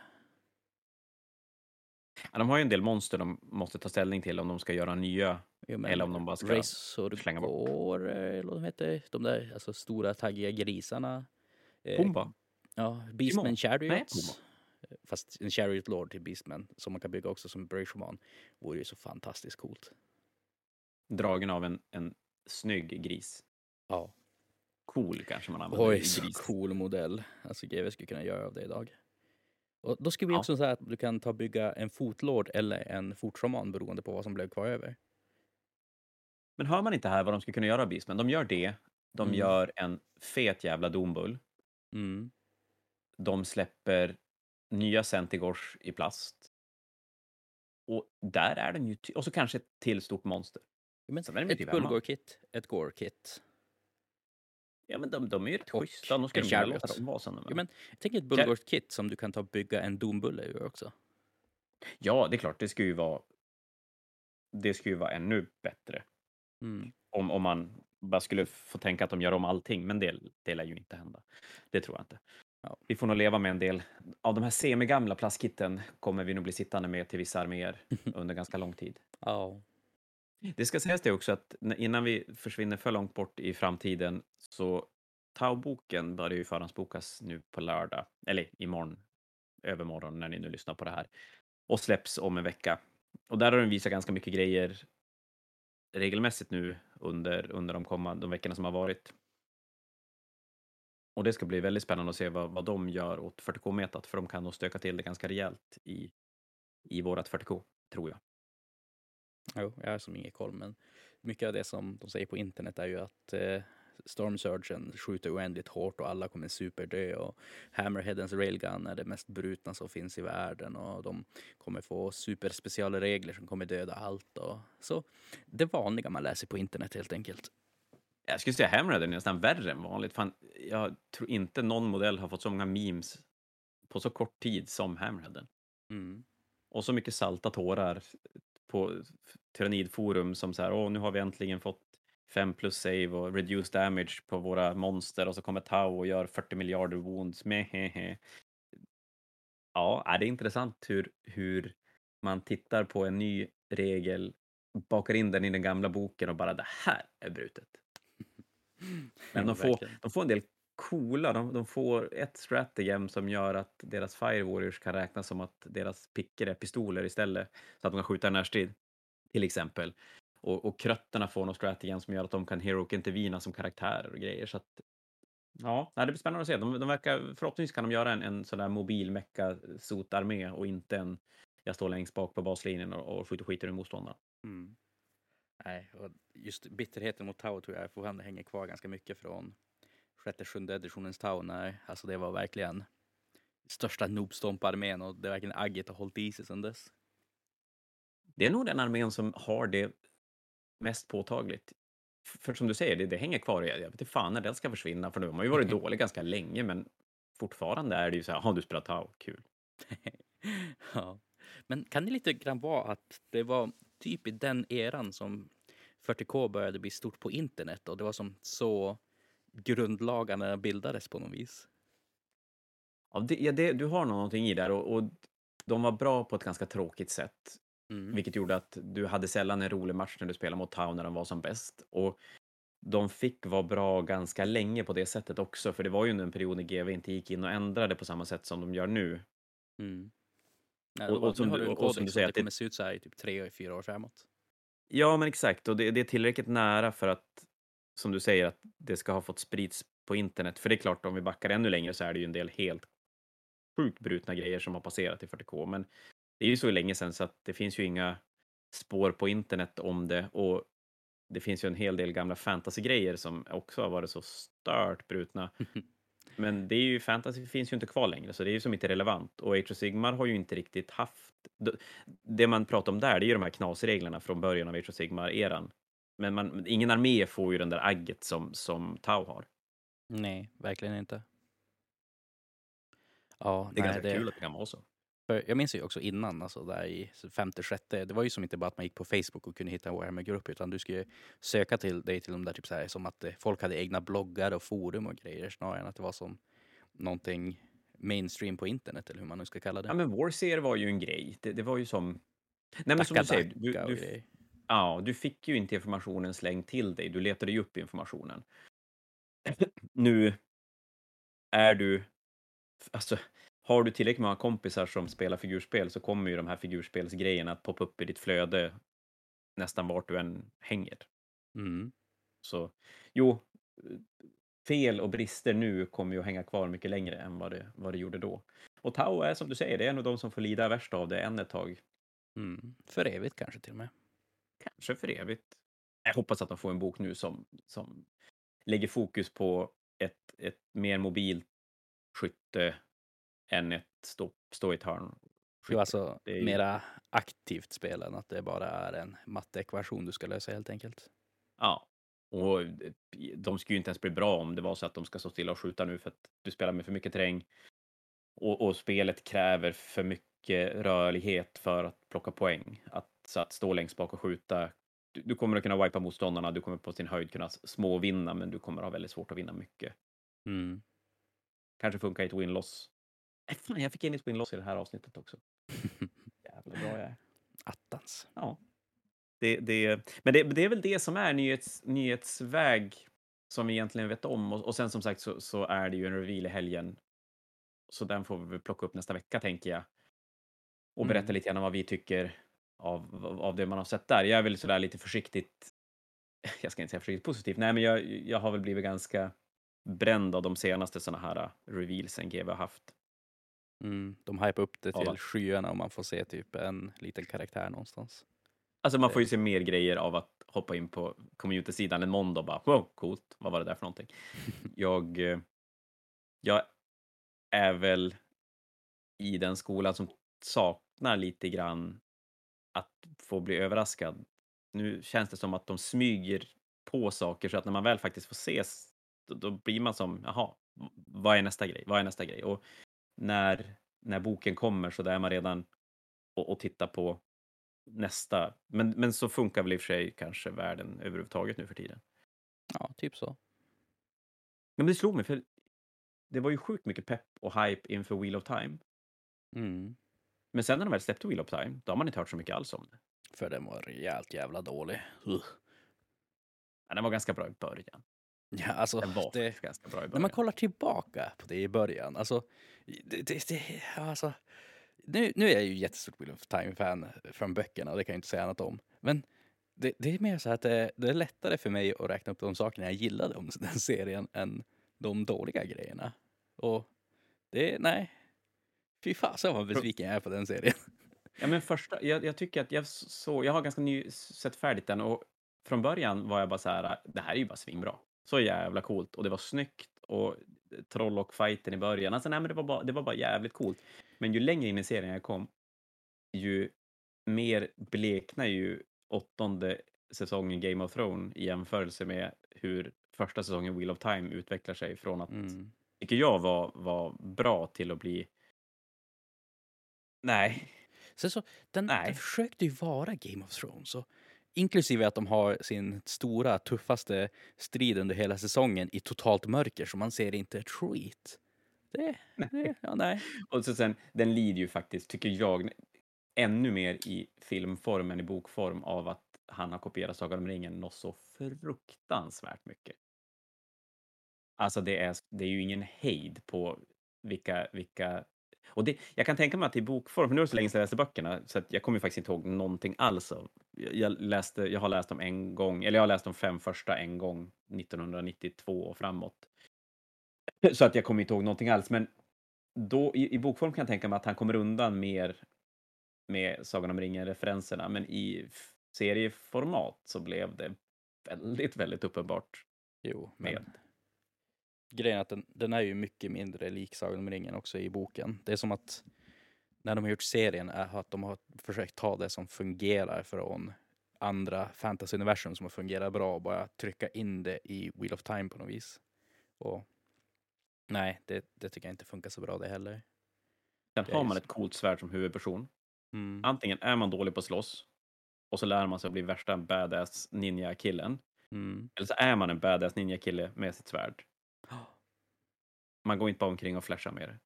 Ja, de har ju en del monster de måste ta ställning till om de ska göra nya Jo, eller om de bara ska Razor slänga bort. Eller vad de heter, de där alltså, stora taggiga grisarna. Eh, Pumba. Ja, Beastman Chariots. Fast en Chariot Lord till Beastman som man kan bygga också som Brave vore ju så fantastiskt coolt. Dragen av en, en snygg gris. Ja. Cool kanske man använder. Oj, så gris. cool modell. Alltså GW skulle kunna göra av det idag. Och då skulle vi Ja. också säga att du kan ta bygga en fotlord eller en fortroman beroende på vad som blev kvar över. Men hör man inte här vad de skulle kunna göra av Beastman? De gör det. De Mm. gör en fet jävla dombull. Mm. De släpper nya Centigors i plast. Och där är den ju... Och så kanske ett till stort monster. Men ett typ. Bulgor-kit, ett Gore-kit. Ja, men de, de är ju rätt Och schyssta. De låta dem vara är. Jo, men tänk ett Bulgor-kit som du kan ta och bygga en dombulle ur också. Ja, det är klart. Det ska ju vara... Det ska ju vara ännu bättre. Mm. Om, om man bara skulle få tänka att de gör om allting, men det, det lär ju inte hända. Det tror jag inte. Ja. Vi får nog leva med en del av de här semigamla plastkitten kommer vi nog bli sittande med till vissa arméer under ganska lång tid. Ja. Det ska sägas det också att innan vi försvinner för långt bort i framtiden så Tau-boken börjar ju förhandsbokas nu på lördag, eller imorgon, övermorgon när ni nu lyssnar på det här, och släpps om en vecka. Och där har den visat ganska mycket grejer regelmässigt nu under, under de kommande de veckorna som har varit. Och det ska bli väldigt spännande att se vad, vad de gör åt 40K-metat, för de kan nog stöka till det ganska rejält i, i vårat 40K, tror jag. Jo, jag har som ingen koll, men mycket av det som de säger på internet är ju att eh, Storm Surgeon skjuter oändligt hårt och alla kommer superdö och Hammerheadens railgun är det mest brutna som finns i världen och de kommer få superspeciala regler som kommer döda allt och så. Det vanliga man läser på internet helt enkelt. Jag skulle säga Hammerhead är nästan värre än vanligt. Fan, jag tror inte någon modell har fått så många memes på så kort tid som Hammerheaden. Mm. Och så mycket salta tårar på Tyrannidforum som så här, åh, nu har vi äntligen fått 5 plus save och reduce damage på våra monster och så kommer Tau och gör 40 miljarder wounds. Mehehe. Ja, är det är intressant hur, hur man tittar på en ny regel, bakar in den i den gamla boken och bara det här är brutet. Men de får, de får en del coola, de, de får ett strategem som gör att deras Fire Warriors kan räknas som att deras picker är pistoler istället, så att de kan skjuta i närstrid, till exempel. Och, och krötterna får något strategem som gör att de kan heroic intervina som karaktärer och grejer. Så att, ja, det blir spännande att se. De, de verkar, förhoppningsvis kan de göra en, en sån där mobil mecka sotarmé och inte en jag står längst bak på baslinjen och, och skjuter skiten ur motståndaren. Mm. Nej, och just bitterheten mot Tau tror jag fortfarande hänger kvar ganska mycket från sjätte, sjunde editionens Tau alltså det var verkligen största noobstomp-armén och det är verkligen agget har hållit i sig sedan dess. Det är nog den armén som har det mest påtagligt. För som du säger, det, det hänger kvar. Jag vet inte fan när den ska försvinna, för nu har man ju varit dålig ganska länge, men fortfarande är det ju så här, har du spelat Tau? Kul. ja. Men kan det lite grann vara att det var typ i den eran som 40K började bli stort på internet och det var som så grundlagarna bildades på något vis? Ja, det, ja, det, du har någonting i där och, och de var bra på ett ganska tråkigt sätt, Mm. vilket gjorde att du hade sällan en rolig match när du spelade mot Tau när de var som bäst. Och de fick vara bra ganska länge på det sättet också, för det var ju under en period när GV inte gick in och ändrade på samma sätt som de gör nu. Mm. Nej, Och- och, och som du- en och som du säger och det- kommer se ut så här i typ tre, fyra år framåt. Ja, men exakt. Och det, det är tillräckligt nära för att, som du säger, att det ska ha fått sprids på internet. För det är klart, om vi backar ännu längre så är det ju en del helt sjukt brutna grejer som har passerat i 40K. Men det är ju så länge sedan så att det finns ju inga spår på internet om det. Och det finns ju en hel del gamla fantasy-grejer som också har varit så stört brutna. Men det är ju, fantasy finns ju inte kvar längre, så det är ju som inte relevant. Och Age of Sigmar har ju inte riktigt haft... Det man pratar om där, det är ju de här knasreglerna från början av Age of Sigmar-eran. Men man, ingen armé får ju den där agget som, som Tau har. Nej, verkligen inte. Ja, Det är nej, ganska kul att det kan vara så. För jag minns ju också innan, alltså där i femte, sjätte, det var ju som inte bara att man gick på Facebook och kunde hitta en Warhammer-grupp, utan du skulle söka till dig till de där typ så här, som att eh, folk hade egna bloggar och forum och grejer, snarare än att det var som någonting mainstream på internet, eller hur man nu ska kalla det. Ja, men Warseer var ju en grej. Det, det var ju som... Nej, men som du säger, du, du. Ja, du fick ju inte informationen slängd till dig. Du letade ju upp informationen. nu är du... Alltså, har du tillräckligt många kompisar som spelar figurspel så kommer ju de här figurspelsgrejerna att poppa upp i ditt flöde nästan vart du än hänger. Mm. Så jo, fel och brister nu kommer ju att hänga kvar mycket längre än vad det, vad det gjorde då. Och Tau är som du säger, det är nog de som får lida värst av det än ett tag. Mm. För evigt kanske till och med. Kanske för evigt. Jag hoppas att de får en bok nu som, som lägger fokus på ett, ett mer mobilt skytte än ett stå, stå i ett hörn. Jo, alltså Det är ju- mera aktivt spel än att det bara är en matteekvation du ska lösa helt enkelt. Ja, och de skulle ju inte ens bli bra om det var så att de ska stå stilla och skjuta nu för att du spelar med för mycket terräng. Och, och spelet kräver för mycket rörlighet för att plocka poäng. Att, så att stå längst bak och skjuta. Du, du kommer att kunna wipa motståndarna, du kommer på sin höjd kunna småvinna, men du kommer ha väldigt svårt att vinna mycket. Mm. Kanske funkar i ett win-loss. Äh, fan, jag fick in ett win-loss i det här avsnittet också. Jävla bra jag är. Attans. Ja. Det, det, men det, det är väl det som är nyhets, nyhetsväg som vi egentligen vet om. Och, och sen som sagt så, så är det ju en reveal i helgen. Så den får vi plocka upp nästa vecka tänker jag. Och berätta Mm. lite grann om vad vi tycker av, av det man har sett där. Jag är väl sådär lite försiktigt, jag ska inte säga försiktigt positivt, nej men jag, jag har väl blivit ganska bränd av de senaste sådana här uh, revealsen GW har haft. Mm. De hypar upp det Ja, till va? skyarna och man får se typ en liten karaktär någonstans. Alltså man får ju se mer grejer av att hoppa in på community-sidan en måndag och bara wow, coolt, vad var det där för någonting? jag, eh, jag är väl i den skolan som saknar lite grann att få bli överraskad. Nu känns det som att de smyger på saker så att när man väl faktiskt får ses, då, då blir man som, jaha, vad är nästa grej? Vad är nästa grej? Och när, när boken kommer så där är man redan och, och tittar på nästa. Men, men så funkar väl i och för sig kanske världen överhuvudtaget nu för tiden. Ja, typ så. Men det slog mig, för det var ju sjukt mycket pepp och hype inför Wheel of Time. Mm. Men sen när de väl släppte Wheel of Time, då har man inte hört så mycket alls om det. För den var rejält jävla dålig. Ugh. Men den var ganska bra i början. Ja, alltså, Den var det, ganska bra i när början. man kollar tillbaka på det i början, alltså, det, det, det, alltså nu, nu är jag ju jättestort Wheel of Time-fan från böckerna och det kan jag inte säga annat om. Men det, det är mer så att det, det är lättare för mig att räkna upp de sakerna jag gillade om den serien än de dåliga grejerna. Och det, nej. Fy fasen vad besviken jag är på den serien. Ja, men första, jag, jag tycker att jag så, jag har ganska ny sett färdigt den och från början var jag bara så här, det här är ju bara svinbra. Så jävla coolt och det var snyggt och Trollock-fighten i början, alltså nej men det var, bara, det var bara jävligt coolt. Men ju längre in i serien jag kom, ju mer bleknar ju åttonde säsongen Game of Thrones i jämförelse med hur första säsongen Wheel of Time utvecklar sig från att, Mm. tycker jag, var, var bra till att bli Nej, Sen så, den, Nej. den försökte ju vara Game of Thrones. Och inklusive att de har sin stora, tuffaste strid under hela säsongen i totalt mörker så man ser inte ett skit. Det, det ja nej. Och så sen, den lider ju faktiskt, tycker jag, ännu mer i filmform än i bokform av att han har kopierat Sagan om ringen något så fruktansvärt mycket. Alltså det är, det är ju ingen hejd på vilka, vilka och det, jag kan tänka mig att i bokform, för nu är det så länge sedan jag läste böckerna, så att jag kommer faktiskt inte ihåg någonting alls. Jag, läste, jag har läst dem en gång, eller jag har läst de fem första en gång, 1992 och framåt. Så att jag kommer inte ihåg någonting alls, men då, i, i bokform kan jag tänka mig att han kommer undan mer med Sagan om ringen-referenserna, men i serieformat så blev det väldigt, väldigt uppenbart Jo, med. Grejen är att den, den är ju mycket mindre lik Sagan om ringen också i boken. Det är som att när de har gjort serien är att de har försökt ta det som fungerar från andra fantasy-universum som har fungerat bra och bara trycka in det i Wheel of Time på något vis. Och nej, det, det tycker jag inte funkar så bra det heller. Sen har man ett coolt svärd som huvudperson. Mm. Antingen är man dålig på att slåss och så lär man sig att bli värsta badass ninja-killen. Mm. Eller så är man en badass ninja-kille med sitt svärd. Man går inte bara omkring och flashar med det.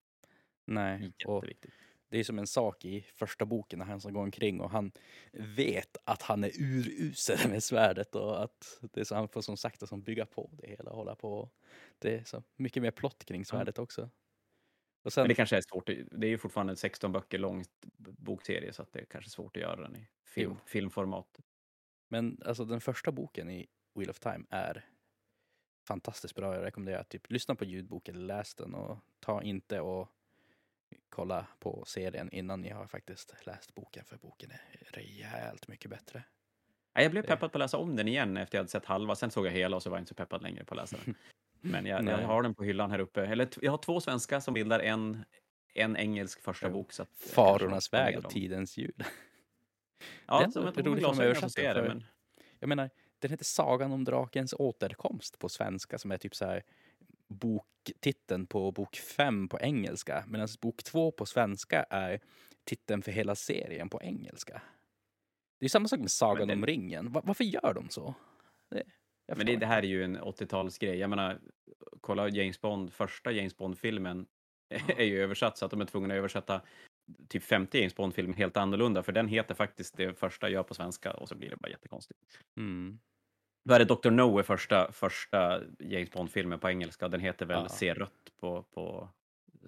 Nej, Jätteviktigt. det är som en sak i första boken när han ska gå omkring och han vet att han är urusel med svärdet och att det är så han får som sagt att som bygga på det hela och hålla på. Det är så mycket mer plott kring svärdet också. Och sen, Men det kanske är svårt. Det är ju fortfarande en 16 böcker lång bokserie så att det är kanske svårt att göra den i film, Jo. filmformat. men alltså den första boken i Wheel of Time är fantastiskt bra. Jag rekommenderar typ lyssna på ljudbok eller läs den och ta inte och kolla på serien innan ni har faktiskt läst boken för boken är rejält mycket bättre. Ja, Jag blev peppad på att läsa om den igen efter jag hade sett halva. Sen såg jag hela och så var jag inte så peppad längre på att läsa den. Men jag, jag har den på hyllan här uppe. Eller jag har två svenska som bildar en, en engelsk första bok. Så att Farornas väg och tidens ljud. Det Ja, är ändå jag tog på roligt att översatt så det. Men... Jag menar, den heter Sagan om drakens återkomst på svenska som är typ så här boktiteln på bok fem på engelska. Medan bok två på svenska är titeln för hela serien på engelska. Det är samma sak med Sagan det- om ringen. Va- varför gör de så? Det, jag Men det, det här är ju en 80-talsgrej. Jag menar, kolla James Bond, första James Bond-filmen är ju översatt så att de är tvungna att översätta typ 50 James Bond-filmer helt annorlunda, för den heter faktiskt det första gör på svenska och så blir det bara jättekonstigt. Mm. Vad är det, Dr. No är första, första James Bond-filmen på engelska, den heter väl Ja. Se rött på, på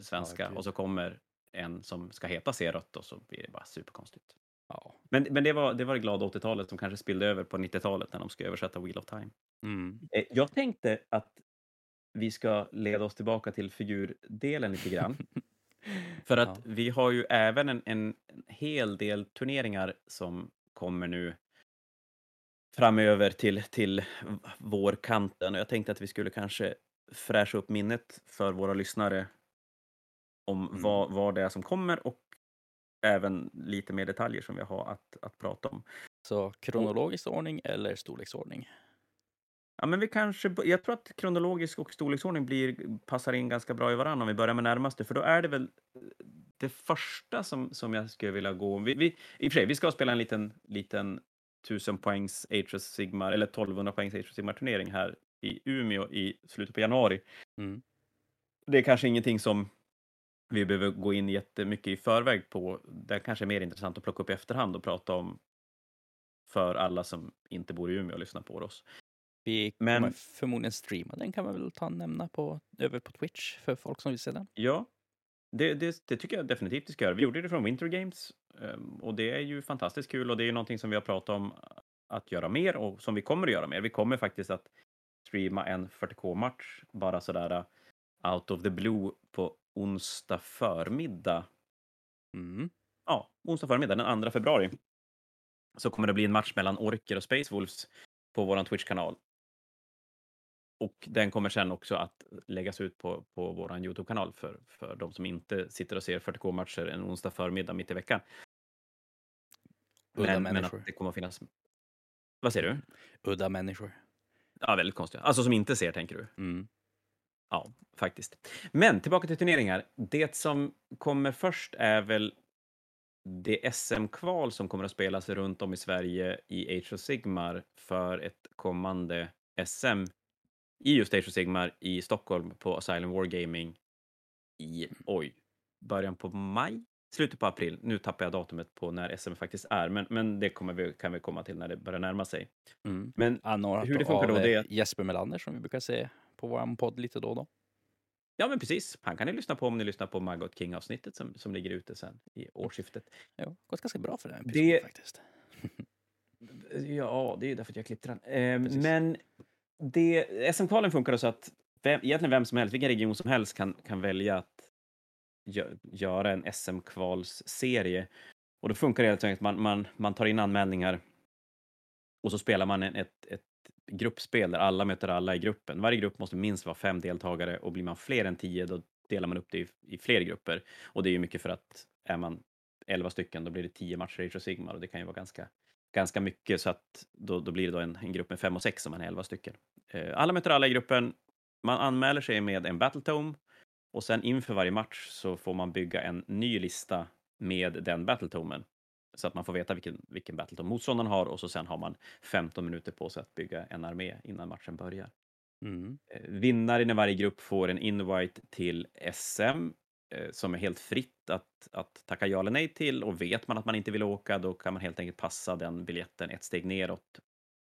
svenska gud. och så kommer en som ska heta Se rött och så blir det bara superkonstigt. Ja. Men, men det, var, det var det glada 80-talet som kanske spillde över på 90-talet när de ska översätta Wheel of Time. Mm. Eh, Jag tänkte att vi ska leda oss tillbaka till figurdelen lite grann. För att Ja. vi har ju även en, en, en hel del turneringar som kommer nu framöver till, till vårkanten. Och jag tänkte att vi skulle kanske fräscha upp minnet för våra lyssnare om Mm. vad, vad det är som kommer och även lite mer detaljer som vi har att, att prata om. Så kronologisk ordning eller storleksordning? Ja, men vi kanske, jag tror att kronologisk och storleksordning blir, passar in ganska bra i varandra om vi börjar med närmaste, för då är det väl eh, det första som, som jag skulle vilja gå... Vi, vi, I och för sig, vi ska spela en liten, liten 1000 poängs Atros Sigmar, eller 1200 poängs Atros Sigmar-turnering här i Umeå i slutet på januari. Mm. Det är kanske ingenting som vi behöver gå in jättemycket i förväg på. Det kanske är mer intressant att plocka upp i efterhand och prata om för alla som inte bor i Umeå och lyssnar på oss. Vi Men- kommer förmodligen streama den kan man väl ta och nämna på, över på Twitch för folk som vill se den. Ja, det, det, det tycker jag definitivt vi ska göra. Vi gjorde det från Winter Games ehm, och det är ju fantastiskt kul och det är någonting som vi har pratat om att göra mer och som vi kommer att göra mer. Vi kommer faktiskt att streama en 40K-match bara sådär uh, out of the blue på onsdag förmiddag. Mm. Ja, onsdag förmiddag den 2 februari. Så kommer det bli en match mellan Orker och Space Wolves på vår Twitch-kanal. Och den kommer sen också att läggas ut på, på vår Youtube-kanal för, för de som inte sitter och ser 40K-matcher en onsdag förmiddag mitt i veckan. Udda Men, men människor. att det kommer att finnas... Vad säger du? Udda människor. Ja, väldigt konstigt. Alltså som inte ser, tänker du? Mm. Ja, faktiskt. Men tillbaka till turneringar. Det som kommer först är väl det SM-kval som kommer att spelas runt om i Sverige i Age of Sigmar för ett kommande SM i just Age of Sigmar i Stockholm på Asylum Wargaming i, oj, början på maj? Slutet på april. Nu tappar jag datumet på när SM faktiskt är, men, men det kommer vi, kan vi komma till när det börjar närma sig. Mm. Men Anordnat Hur det funkar då, det är eh, Jesper Melander som vi brukar se på vår podd lite då och då. Ja, men precis. Han kan ni lyssna på om ni lyssnar på Maggot King-avsnittet som, som ligger ute sen i årsskiftet. Ja, gått ganska bra för den Det- episoden faktiskt. Ja, det är därför att jag klippte den. Precis. men det, SM-kvalen funkar så att vem, egentligen vem som helst, vilken region som helst kan, kan välja att gö, göra en SM-kvalsserie. Och då funkar det helt enkelt att man, man, man tar in anmälningar och så spelar man en, ett, ett gruppspel där alla möter alla i gruppen. Varje grupp måste minst vara fem deltagare och blir man fler än tio då delar man upp det i, i fler grupper. Och det är ju mycket för att är man elva stycken då blir det tio matcher i Sigmar och det kan ju vara ganska, ganska mycket så att då, då blir det då en, en grupp med fem och sex om man är elva stycken. Eh, alla möter alla i gruppen. Man anmäler sig med en Battletome och sen inför varje match så får man bygga en ny lista med den Battletomen så att man får veta vilken, vilken Battletome motståndaren har och så sen har man 15 minuter på sig att bygga en armé innan matchen börjar. Mm. Eh, Vinnaren i varje grupp får en invite till SM Eh, som är helt fritt att, att tacka ja eller nej till och vet man att man inte vill åka då kan man helt enkelt passa den biljetten ett steg neråt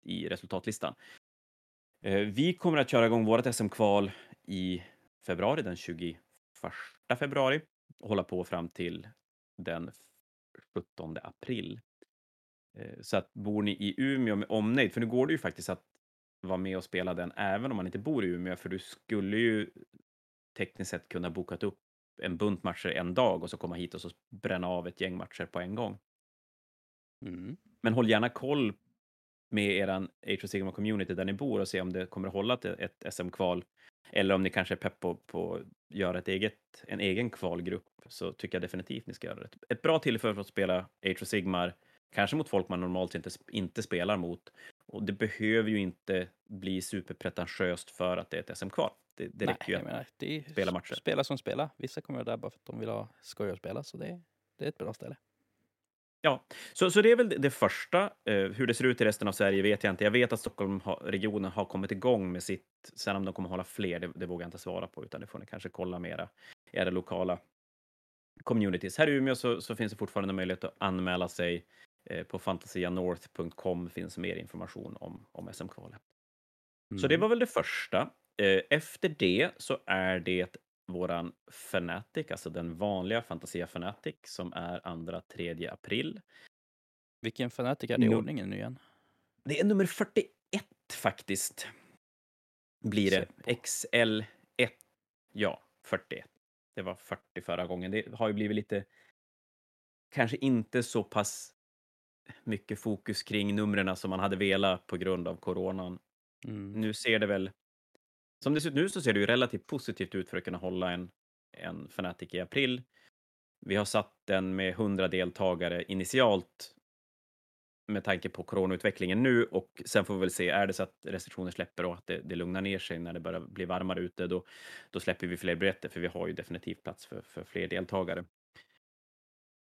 i resultatlistan. Eh, vi kommer att köra igång vårt SM-kval i februari, den 21 februari och hålla på fram till den 17 april. Eh, så att bor ni i Umeå med omnejd, för nu går det ju faktiskt att vara med och spela den även om man inte bor i Umeå, för du skulle ju tekniskt sett kunna bokat upp en bunt matcher en dag och så komma hit och så bränna av ett gäng matcher på en gång. Mm. Men håll gärna koll med eran Age of Sigma community där ni bor och se om det kommer att hålla ett, ett SM-kval. Eller om ni kanske är pepp på, på att göra ett eget, en egen kvalgrupp så tycker jag definitivt ni ska göra det. Ett bra tillfälle för att spela Age of Sigmar, kanske mot folk man normalt inte, inte spelar mot. Och det behöver ju inte bli superpretentiöst för att det är ett SM-kval. Det, det Nej, räcker ju menar, det är spela matcher. Spela som spelar. Vissa kommer där bara för att de vill ha skoj att spela, så det, det är ett bra ställe. Ja, så, så det är väl det första. Eh, hur det ser ut i resten av Sverige vet jag inte. Jag vet att Stockholmregionen har kommit igång med sitt. Sen om de kommer hålla fler, det, det vågar jag inte svara på, utan det får ni kanske kolla mera i era lokala communities. Här i Umeå så, så finns det fortfarande möjlighet att anmäla sig. Eh, på fantasianorth.com finns mer information om, om SM-kvalet. Mm. Så det var väl det första. Eh, efter det så är det våran Fanatic, alltså den vanliga Fantasia Fanatic som är 2-3 april. Vilken Fanatic är det i ordningen nu igen? Det är nummer 41 faktiskt. Blir det. XL1. Ja, 41. Det var 40 förra gången. Det har ju blivit lite, kanske inte så pass mycket fokus kring numren som man hade velat på grund av coronan. Mm. Nu ser det väl, som det ser ut nu så ser det ju relativt positivt ut för att kunna hålla en, en Fnatic i april. Vi har satt den med 100 deltagare initialt med tanke på coronautvecklingen nu och sen får vi väl se, är det så att restriktioner släpper och att det, det lugnar ner sig när det börjar bli varmare ute, då, då släpper vi fler biljetter för vi har ju definitivt plats för, för fler deltagare.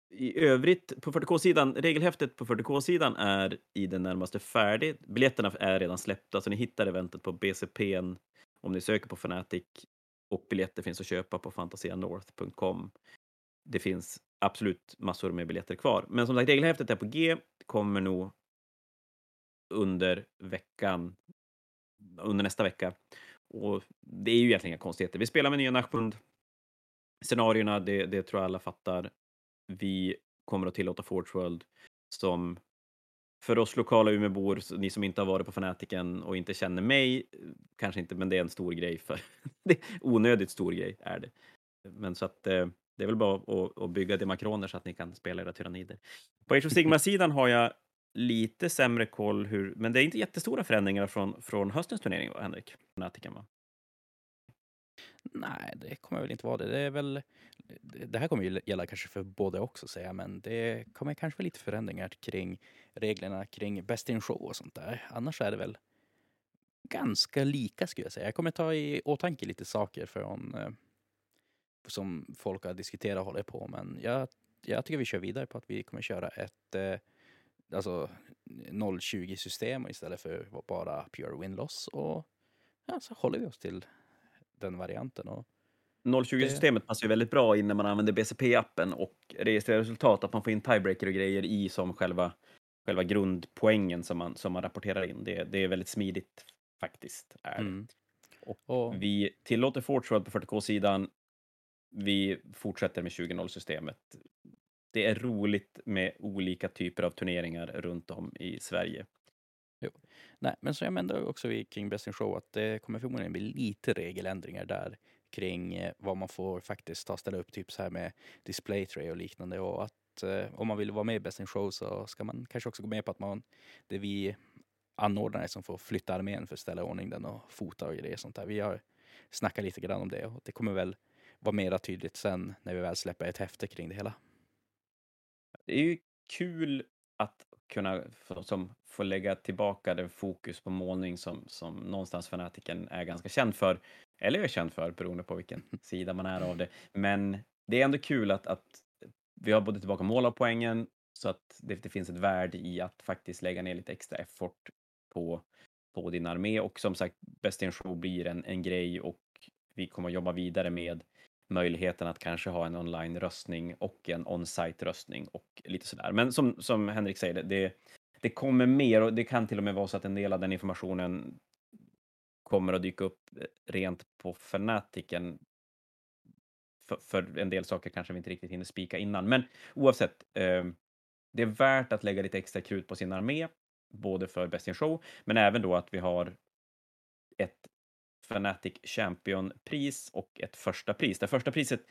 I övrigt, på 40K-sidan, regelhäftet på 40K-sidan är i det närmaste färdigt. Biljetterna är redan släppta, så ni hittar eventet på BCP'n om ni söker på Fnatic och biljetter finns att köpa på fantasianorth.com. Det finns absolut massor med biljetter kvar. Men som sagt, regelhäftet är på G, kommer nog under veckan, under nästa vecka. Och det är ju egentligen inga konstigheter. Vi spelar med nya Nachmund. Scenarierna, det, det tror jag alla fattar. Vi kommer att tillåta Forge World som för oss lokala Umeåbor, ni som inte har varit på Fanatiken och inte känner mig, eh, kanske inte, men det är en stor grej för det är onödigt stor grej är det. Men så att eh, det är väl bara att, att bygga demakroner så att ni kan spela era tyrannider. På Age of Sigma-sidan har jag lite sämre koll hur, men det är inte jättestora förändringar från, från höstens turnering, va, Henrik? Fanatiken, va? Nej, det kommer väl inte vara det. Det är väl... Det här kommer ju gälla kanske för både också säga, men det kommer kanske vara lite förändringar kring reglerna kring Best in Show och sånt där. Annars är det väl ganska lika skulle jag säga. Jag kommer ta i åtanke lite saker från eh, som folk har diskuterat och håller på, men jag, jag tycker vi kör vidare på att vi kommer köra ett eh, alltså 020 system istället för bara pure win-loss och ja, så håller vi oss till den varianten. Och 020-systemet passar ju väldigt bra in när man använder BCP-appen och registrerar resultat, att man får in tiebreaker och grejer i som själva, själva grundpoängen som man, som man rapporterar in. Det, det är väldigt smidigt faktiskt. Mm. Och Och, Vi tillåter Forge på 40K-sidan. Vi fortsätter med 20.0-systemet. Det är roligt med olika typer av turneringar runt om i Sverige nej, men som jag nämnde också kring Best in Show att det kommer förmodligen bli lite regeländringar där kring eh, vad man får faktiskt ta ställa upp, typ så här med display tray och liknande och att eh, om man vill vara med i Best in Show så ska man kanske också gå med på att man, det är vi anordnare som får flytta armén för att ställa i ordning den och fota och grejer sånt där. Vi har snackat lite grann om det och det kommer väl vara mera tydligt sen när vi väl släpper ett häfte kring det hela. Det är ju kul att kunna som, få lägga tillbaka den fokus på målning som, som någonstans fanatiken är ganska känd för. Eller är känd för, beroende på vilken sida man är av det. Men det är ändå kul att, att vi har både tillbaka målarpoängen så att det, det finns ett värde i att faktiskt lägga ner lite extra effort på, på din armé. Och som sagt, Best in Show blir en, en grej och vi kommer att jobba vidare med möjligheten att kanske ha en online-röstning och en on-site-röstning och lite sådär. Men som, som Henrik säger, det- det, kommer mer och det kan till och med vara så att en del av den informationen kommer att dyka upp eh, rent på Fanatiken. För, för en del saker kanske vi inte riktigt hinner spika innan. Men oavsett, eh, det är värt att lägga lite extra krut på sin armé, både för Best in Show, men även då att vi har ett Fnatic Champion-pris och ett första pris. Det första priset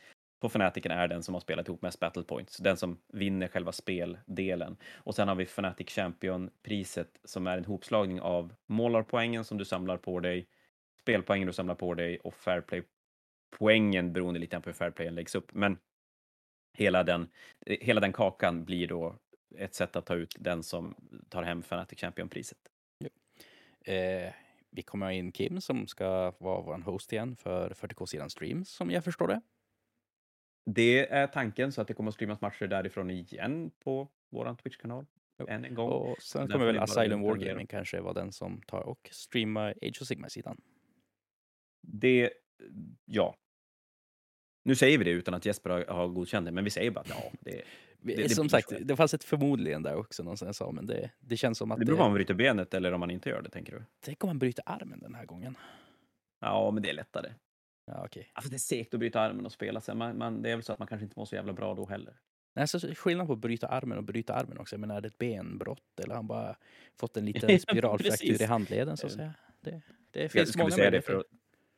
på Fanatic är den som har spelat ihop mest battle points, den som vinner själva speldelen. Och sen har vi Fnatic Champion-priset som är en hopslagning av målarpoängen som du samlar på dig, spelpoängen du samlar på dig och Fairplay-poängen beroende lite på hur Fairplayen läggs upp. Men hela den, hela den kakan blir då ett sätt att ta ut den som tar hem Fnatic Champion-priset. Eh, vi kommer ha in Kim som ska vara vår host igen för 40K-sidan Streams, som jag förstår det. Det är tanken, så att det kommer att streamas matcher därifrån igen på vår Twitch-kanal. Än en gång. Och sen kommer väl Asylum. Wargaming kanske vara den som tar och streamar Age of Sigma-sidan. Det, ja. Nu säger vi det utan att Jesper har, har godkänt det, men vi säger bara att ja, det, det som sagt, så. det fanns ett förmodligen där också någonstans, men det, det känns som att det beror på om man bryter benet eller om man inte gör det, tänker du? tänk om man bryter armen den här gången. Ja, men det är lättare. Ja, okej. Alltså, det är segt att bryta armen och spela sen. Man, man, det är väl så att man kanske inte mår så jävla bra då heller. Nej, så skillnad på att bryta armen och bryta armen också. Jag menar, är det ett benbrott eller har han bara fått en liten spiralfraktur i handleden så att Eh, säga? Det, det Jag finns ska många säga det för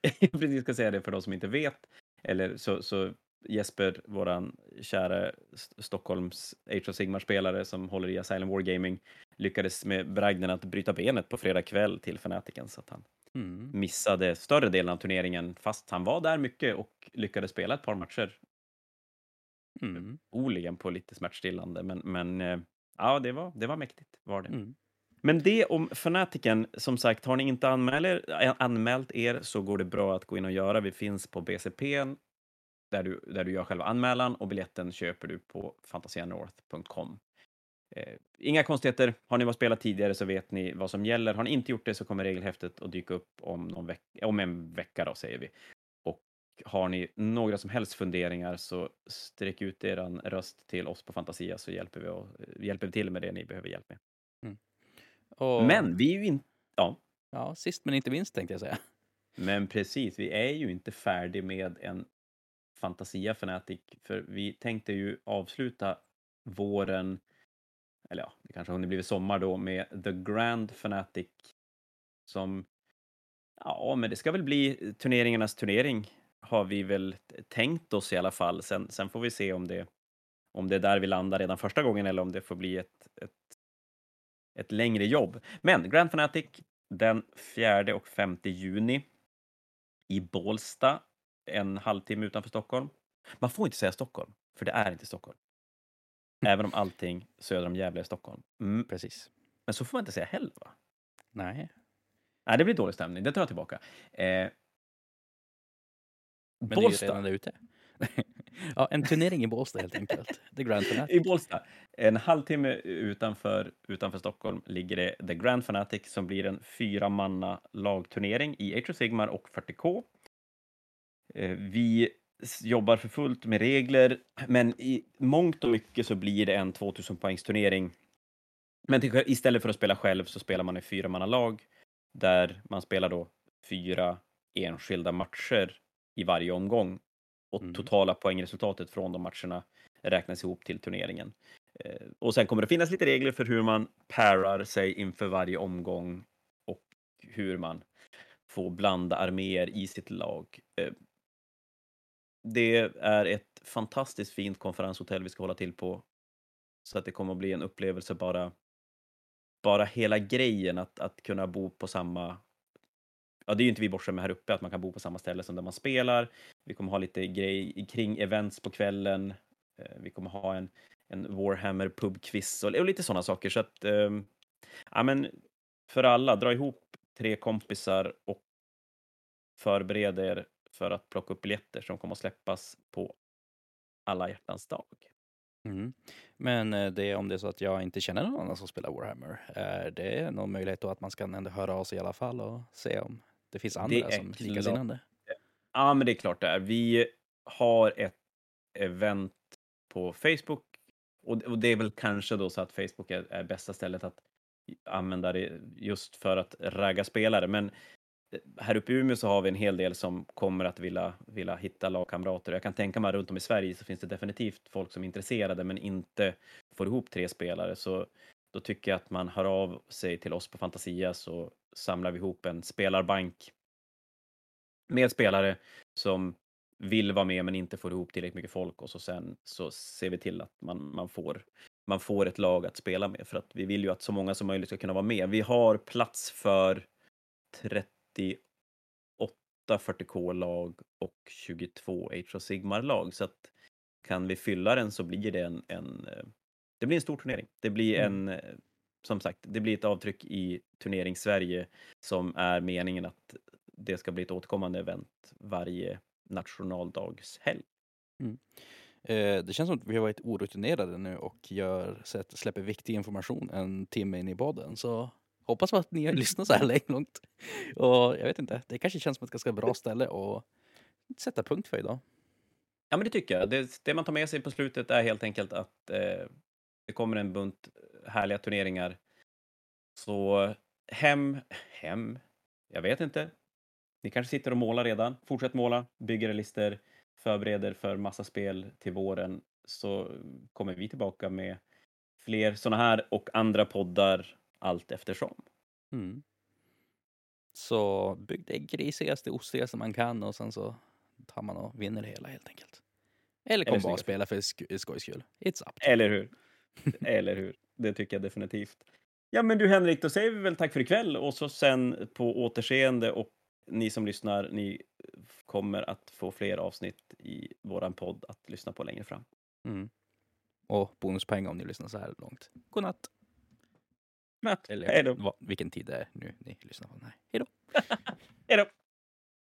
precis ska säga det för de som inte vet. Eller så, så Jesper, våran kära St- Stockholms Age of Sigmar-spelare som håller i Asylum Wargaming, lyckades med bragden att bryta benet på fredag kväll till Fanatiken så att han Mm. missade större delen av turneringen fast han var där mycket och lyckades spela ett par matcher. Mm. Oligen på lite smärtstillande, men, men eh, ja, det var, det var mäktigt. Var det. Mm. Men det om Fanatiken, som sagt, har ni inte anmäler, äh, anmält er så går det bra att gå in och göra. Vi finns på BCP där du, där du gör själva anmälan och biljetten köper du på fantasianorth.com. Eh, inga konstigheter. Har ni varit spelat tidigare så vet ni vad som gäller. Har ni inte gjort det så kommer regelhäftet att dyka upp om, om en vecka, då, säger vi. Och har ni några som helst funderingar så sträck ut er röst till oss på Fantasia så hjälper vi, och, hjälper vi till med det ni behöver hjälp med. Och, Men vi är ju inte... Ja, Ja, sist men inte minst tänkte jag säga. men precis. Vi är ju inte färdig med en Fantasia Fanatic, för vi tänkte ju avsluta våren, eller ja, det kanske har hunnit blivit sommar då, med The Grand Fanatic som, ja, men det ska väl bli turneringarnas turnering, har vi väl tänkt oss i alla fall. Sen, sen får vi se om det, om det är där vi landar redan första gången eller om det får bli ett, ett, ett längre jobb. Men Grand Fanatic den 4 och 5 juni i Bålsta, en halvtimme utanför Stockholm. Man får inte säga Stockholm, för det är inte Stockholm. Även om allting söder om Gävle är Stockholm. Mm, Precis. men så får man inte säga heller, va? Nej, Nej, det blir dålig stämning. Det tar jag tillbaka. Eh, men det är ju Bålsta. redan där ute. ja, en turnering i Bålsta helt enkelt. The Grand Fanatic. I Bålsta. En halvtimme utanför, utanför Stockholm ligger det The Grand Fanatic som blir en fyra manna lagturnering i Age of Sigmar och 40K. Eh, Vi jobbar för fullt med regler, men i mångt och mycket så blir det en 2000 poängs turnering. Men till, istället för att spela själv så spelar man i fyra manna lag där man spelar då fyra enskilda matcher i varje omgång och Mm. totala poängresultatet från de matcherna räknas ihop till turneringen. Eh, Och sen kommer det finnas lite regler för hur man parar sig inför varje omgång och hur man får blanda arméer i sitt lag. Det är ett fantastiskt fint konferenshotell vi ska hålla till på. Så att det kommer att bli en upplevelse bara, bara hela grejen att, att kunna bo på samma Ja, det är ju inte vi bortskämda med här uppe, att man kan bo på samma ställe som där man spelar. Vi kommer ha lite grej kring events på kvällen. Eh, vi kommer ha en, en Warhammer pubquiz och, och lite sådana saker. Så att, um, ja men för alla, dra ihop tre kompisar och förbered er för att plocka upp biljetter som kommer att släppas på alla hjärtans dag. Mm. Men eh, det är om det är så att jag inte känner någon annan som spelar Warhammer. Är det någon möjlighet då att man ska ändå höra av sig i alla fall och se om det finns andra är som klart. likasinnande? Ja, men det är klart det är. Vi har ett event på Facebook och, det är väl kanske då så att Facebook är, är bästa stället att använda det just för att ragga spelare. Men eh, här uppe i Umeå så har vi en hel del som kommer att vilja, vilja hitta lagkamrater. Jag kan tänka mig att runt om i Sverige så finns det definitivt folk som är intresserade men inte får ihop tre spelare. Så då tycker jag att man hör av sig till oss på Fantasia så samlar vi ihop en spelarbank med spelare som vill vara med men inte får ihop tillräckligt mycket folk och så sen så ser vi till att man, man, får, man får ett lag att spela med för att vi vill ju att så många som möjligt ska kunna vara med. Vi har plats för 38 40K-lag och 22 Age of Sigmar-lag så att kan vi fylla den så blir det en, en eh, det blir en stor turnering. Det blir Mm. en, eh, som sagt, det blir ett avtryck i turnering Sverige som är meningen att det ska bli ett återkommande event varje nationaldagshelg. Eh, det känns som att vi har varit orutinerade nu och gör, släpper viktig information en timme in i podden. Så hoppas att ni har lyssnat så här länge långt. Och jag vet inte, det kanske känns som ett ganska bra ställe att sätta punkt för idag. Ja, men det tycker jag. Det, det man tar med sig på slutet är helt enkelt att eh, det kommer en bunt härliga turneringar. Så hem, hem, jag vet inte. Ni kanske sitter och målar redan. Fortsätt måla, bygger listor, förbereder för massa spel till våren. Så kommer vi tillbaka med fler sådana här och andra poddar allt eftersom. Mm. Så bygg det grisigaste, ostigaste man kan och sen så tar man och vinner det hela helt enkelt. Eller kom Eller bara och spela för sk- skojs skull. It's up. Eller hur? Eller hur? Det tycker jag definitivt. Ja, men du Henrik, då säger vi väl tack för ikväll och så sen på återseende och ni som lyssnar, ni kommer att få fler avsnitt i våran podd att lyssna på längre fram. Mm. Och bonuspengar om ni lyssnar så här långt. Godnatt. Natt. Eller Hej då. vad- vilken tid det är nu ni lyssnar på den här. Hej då. Hej då.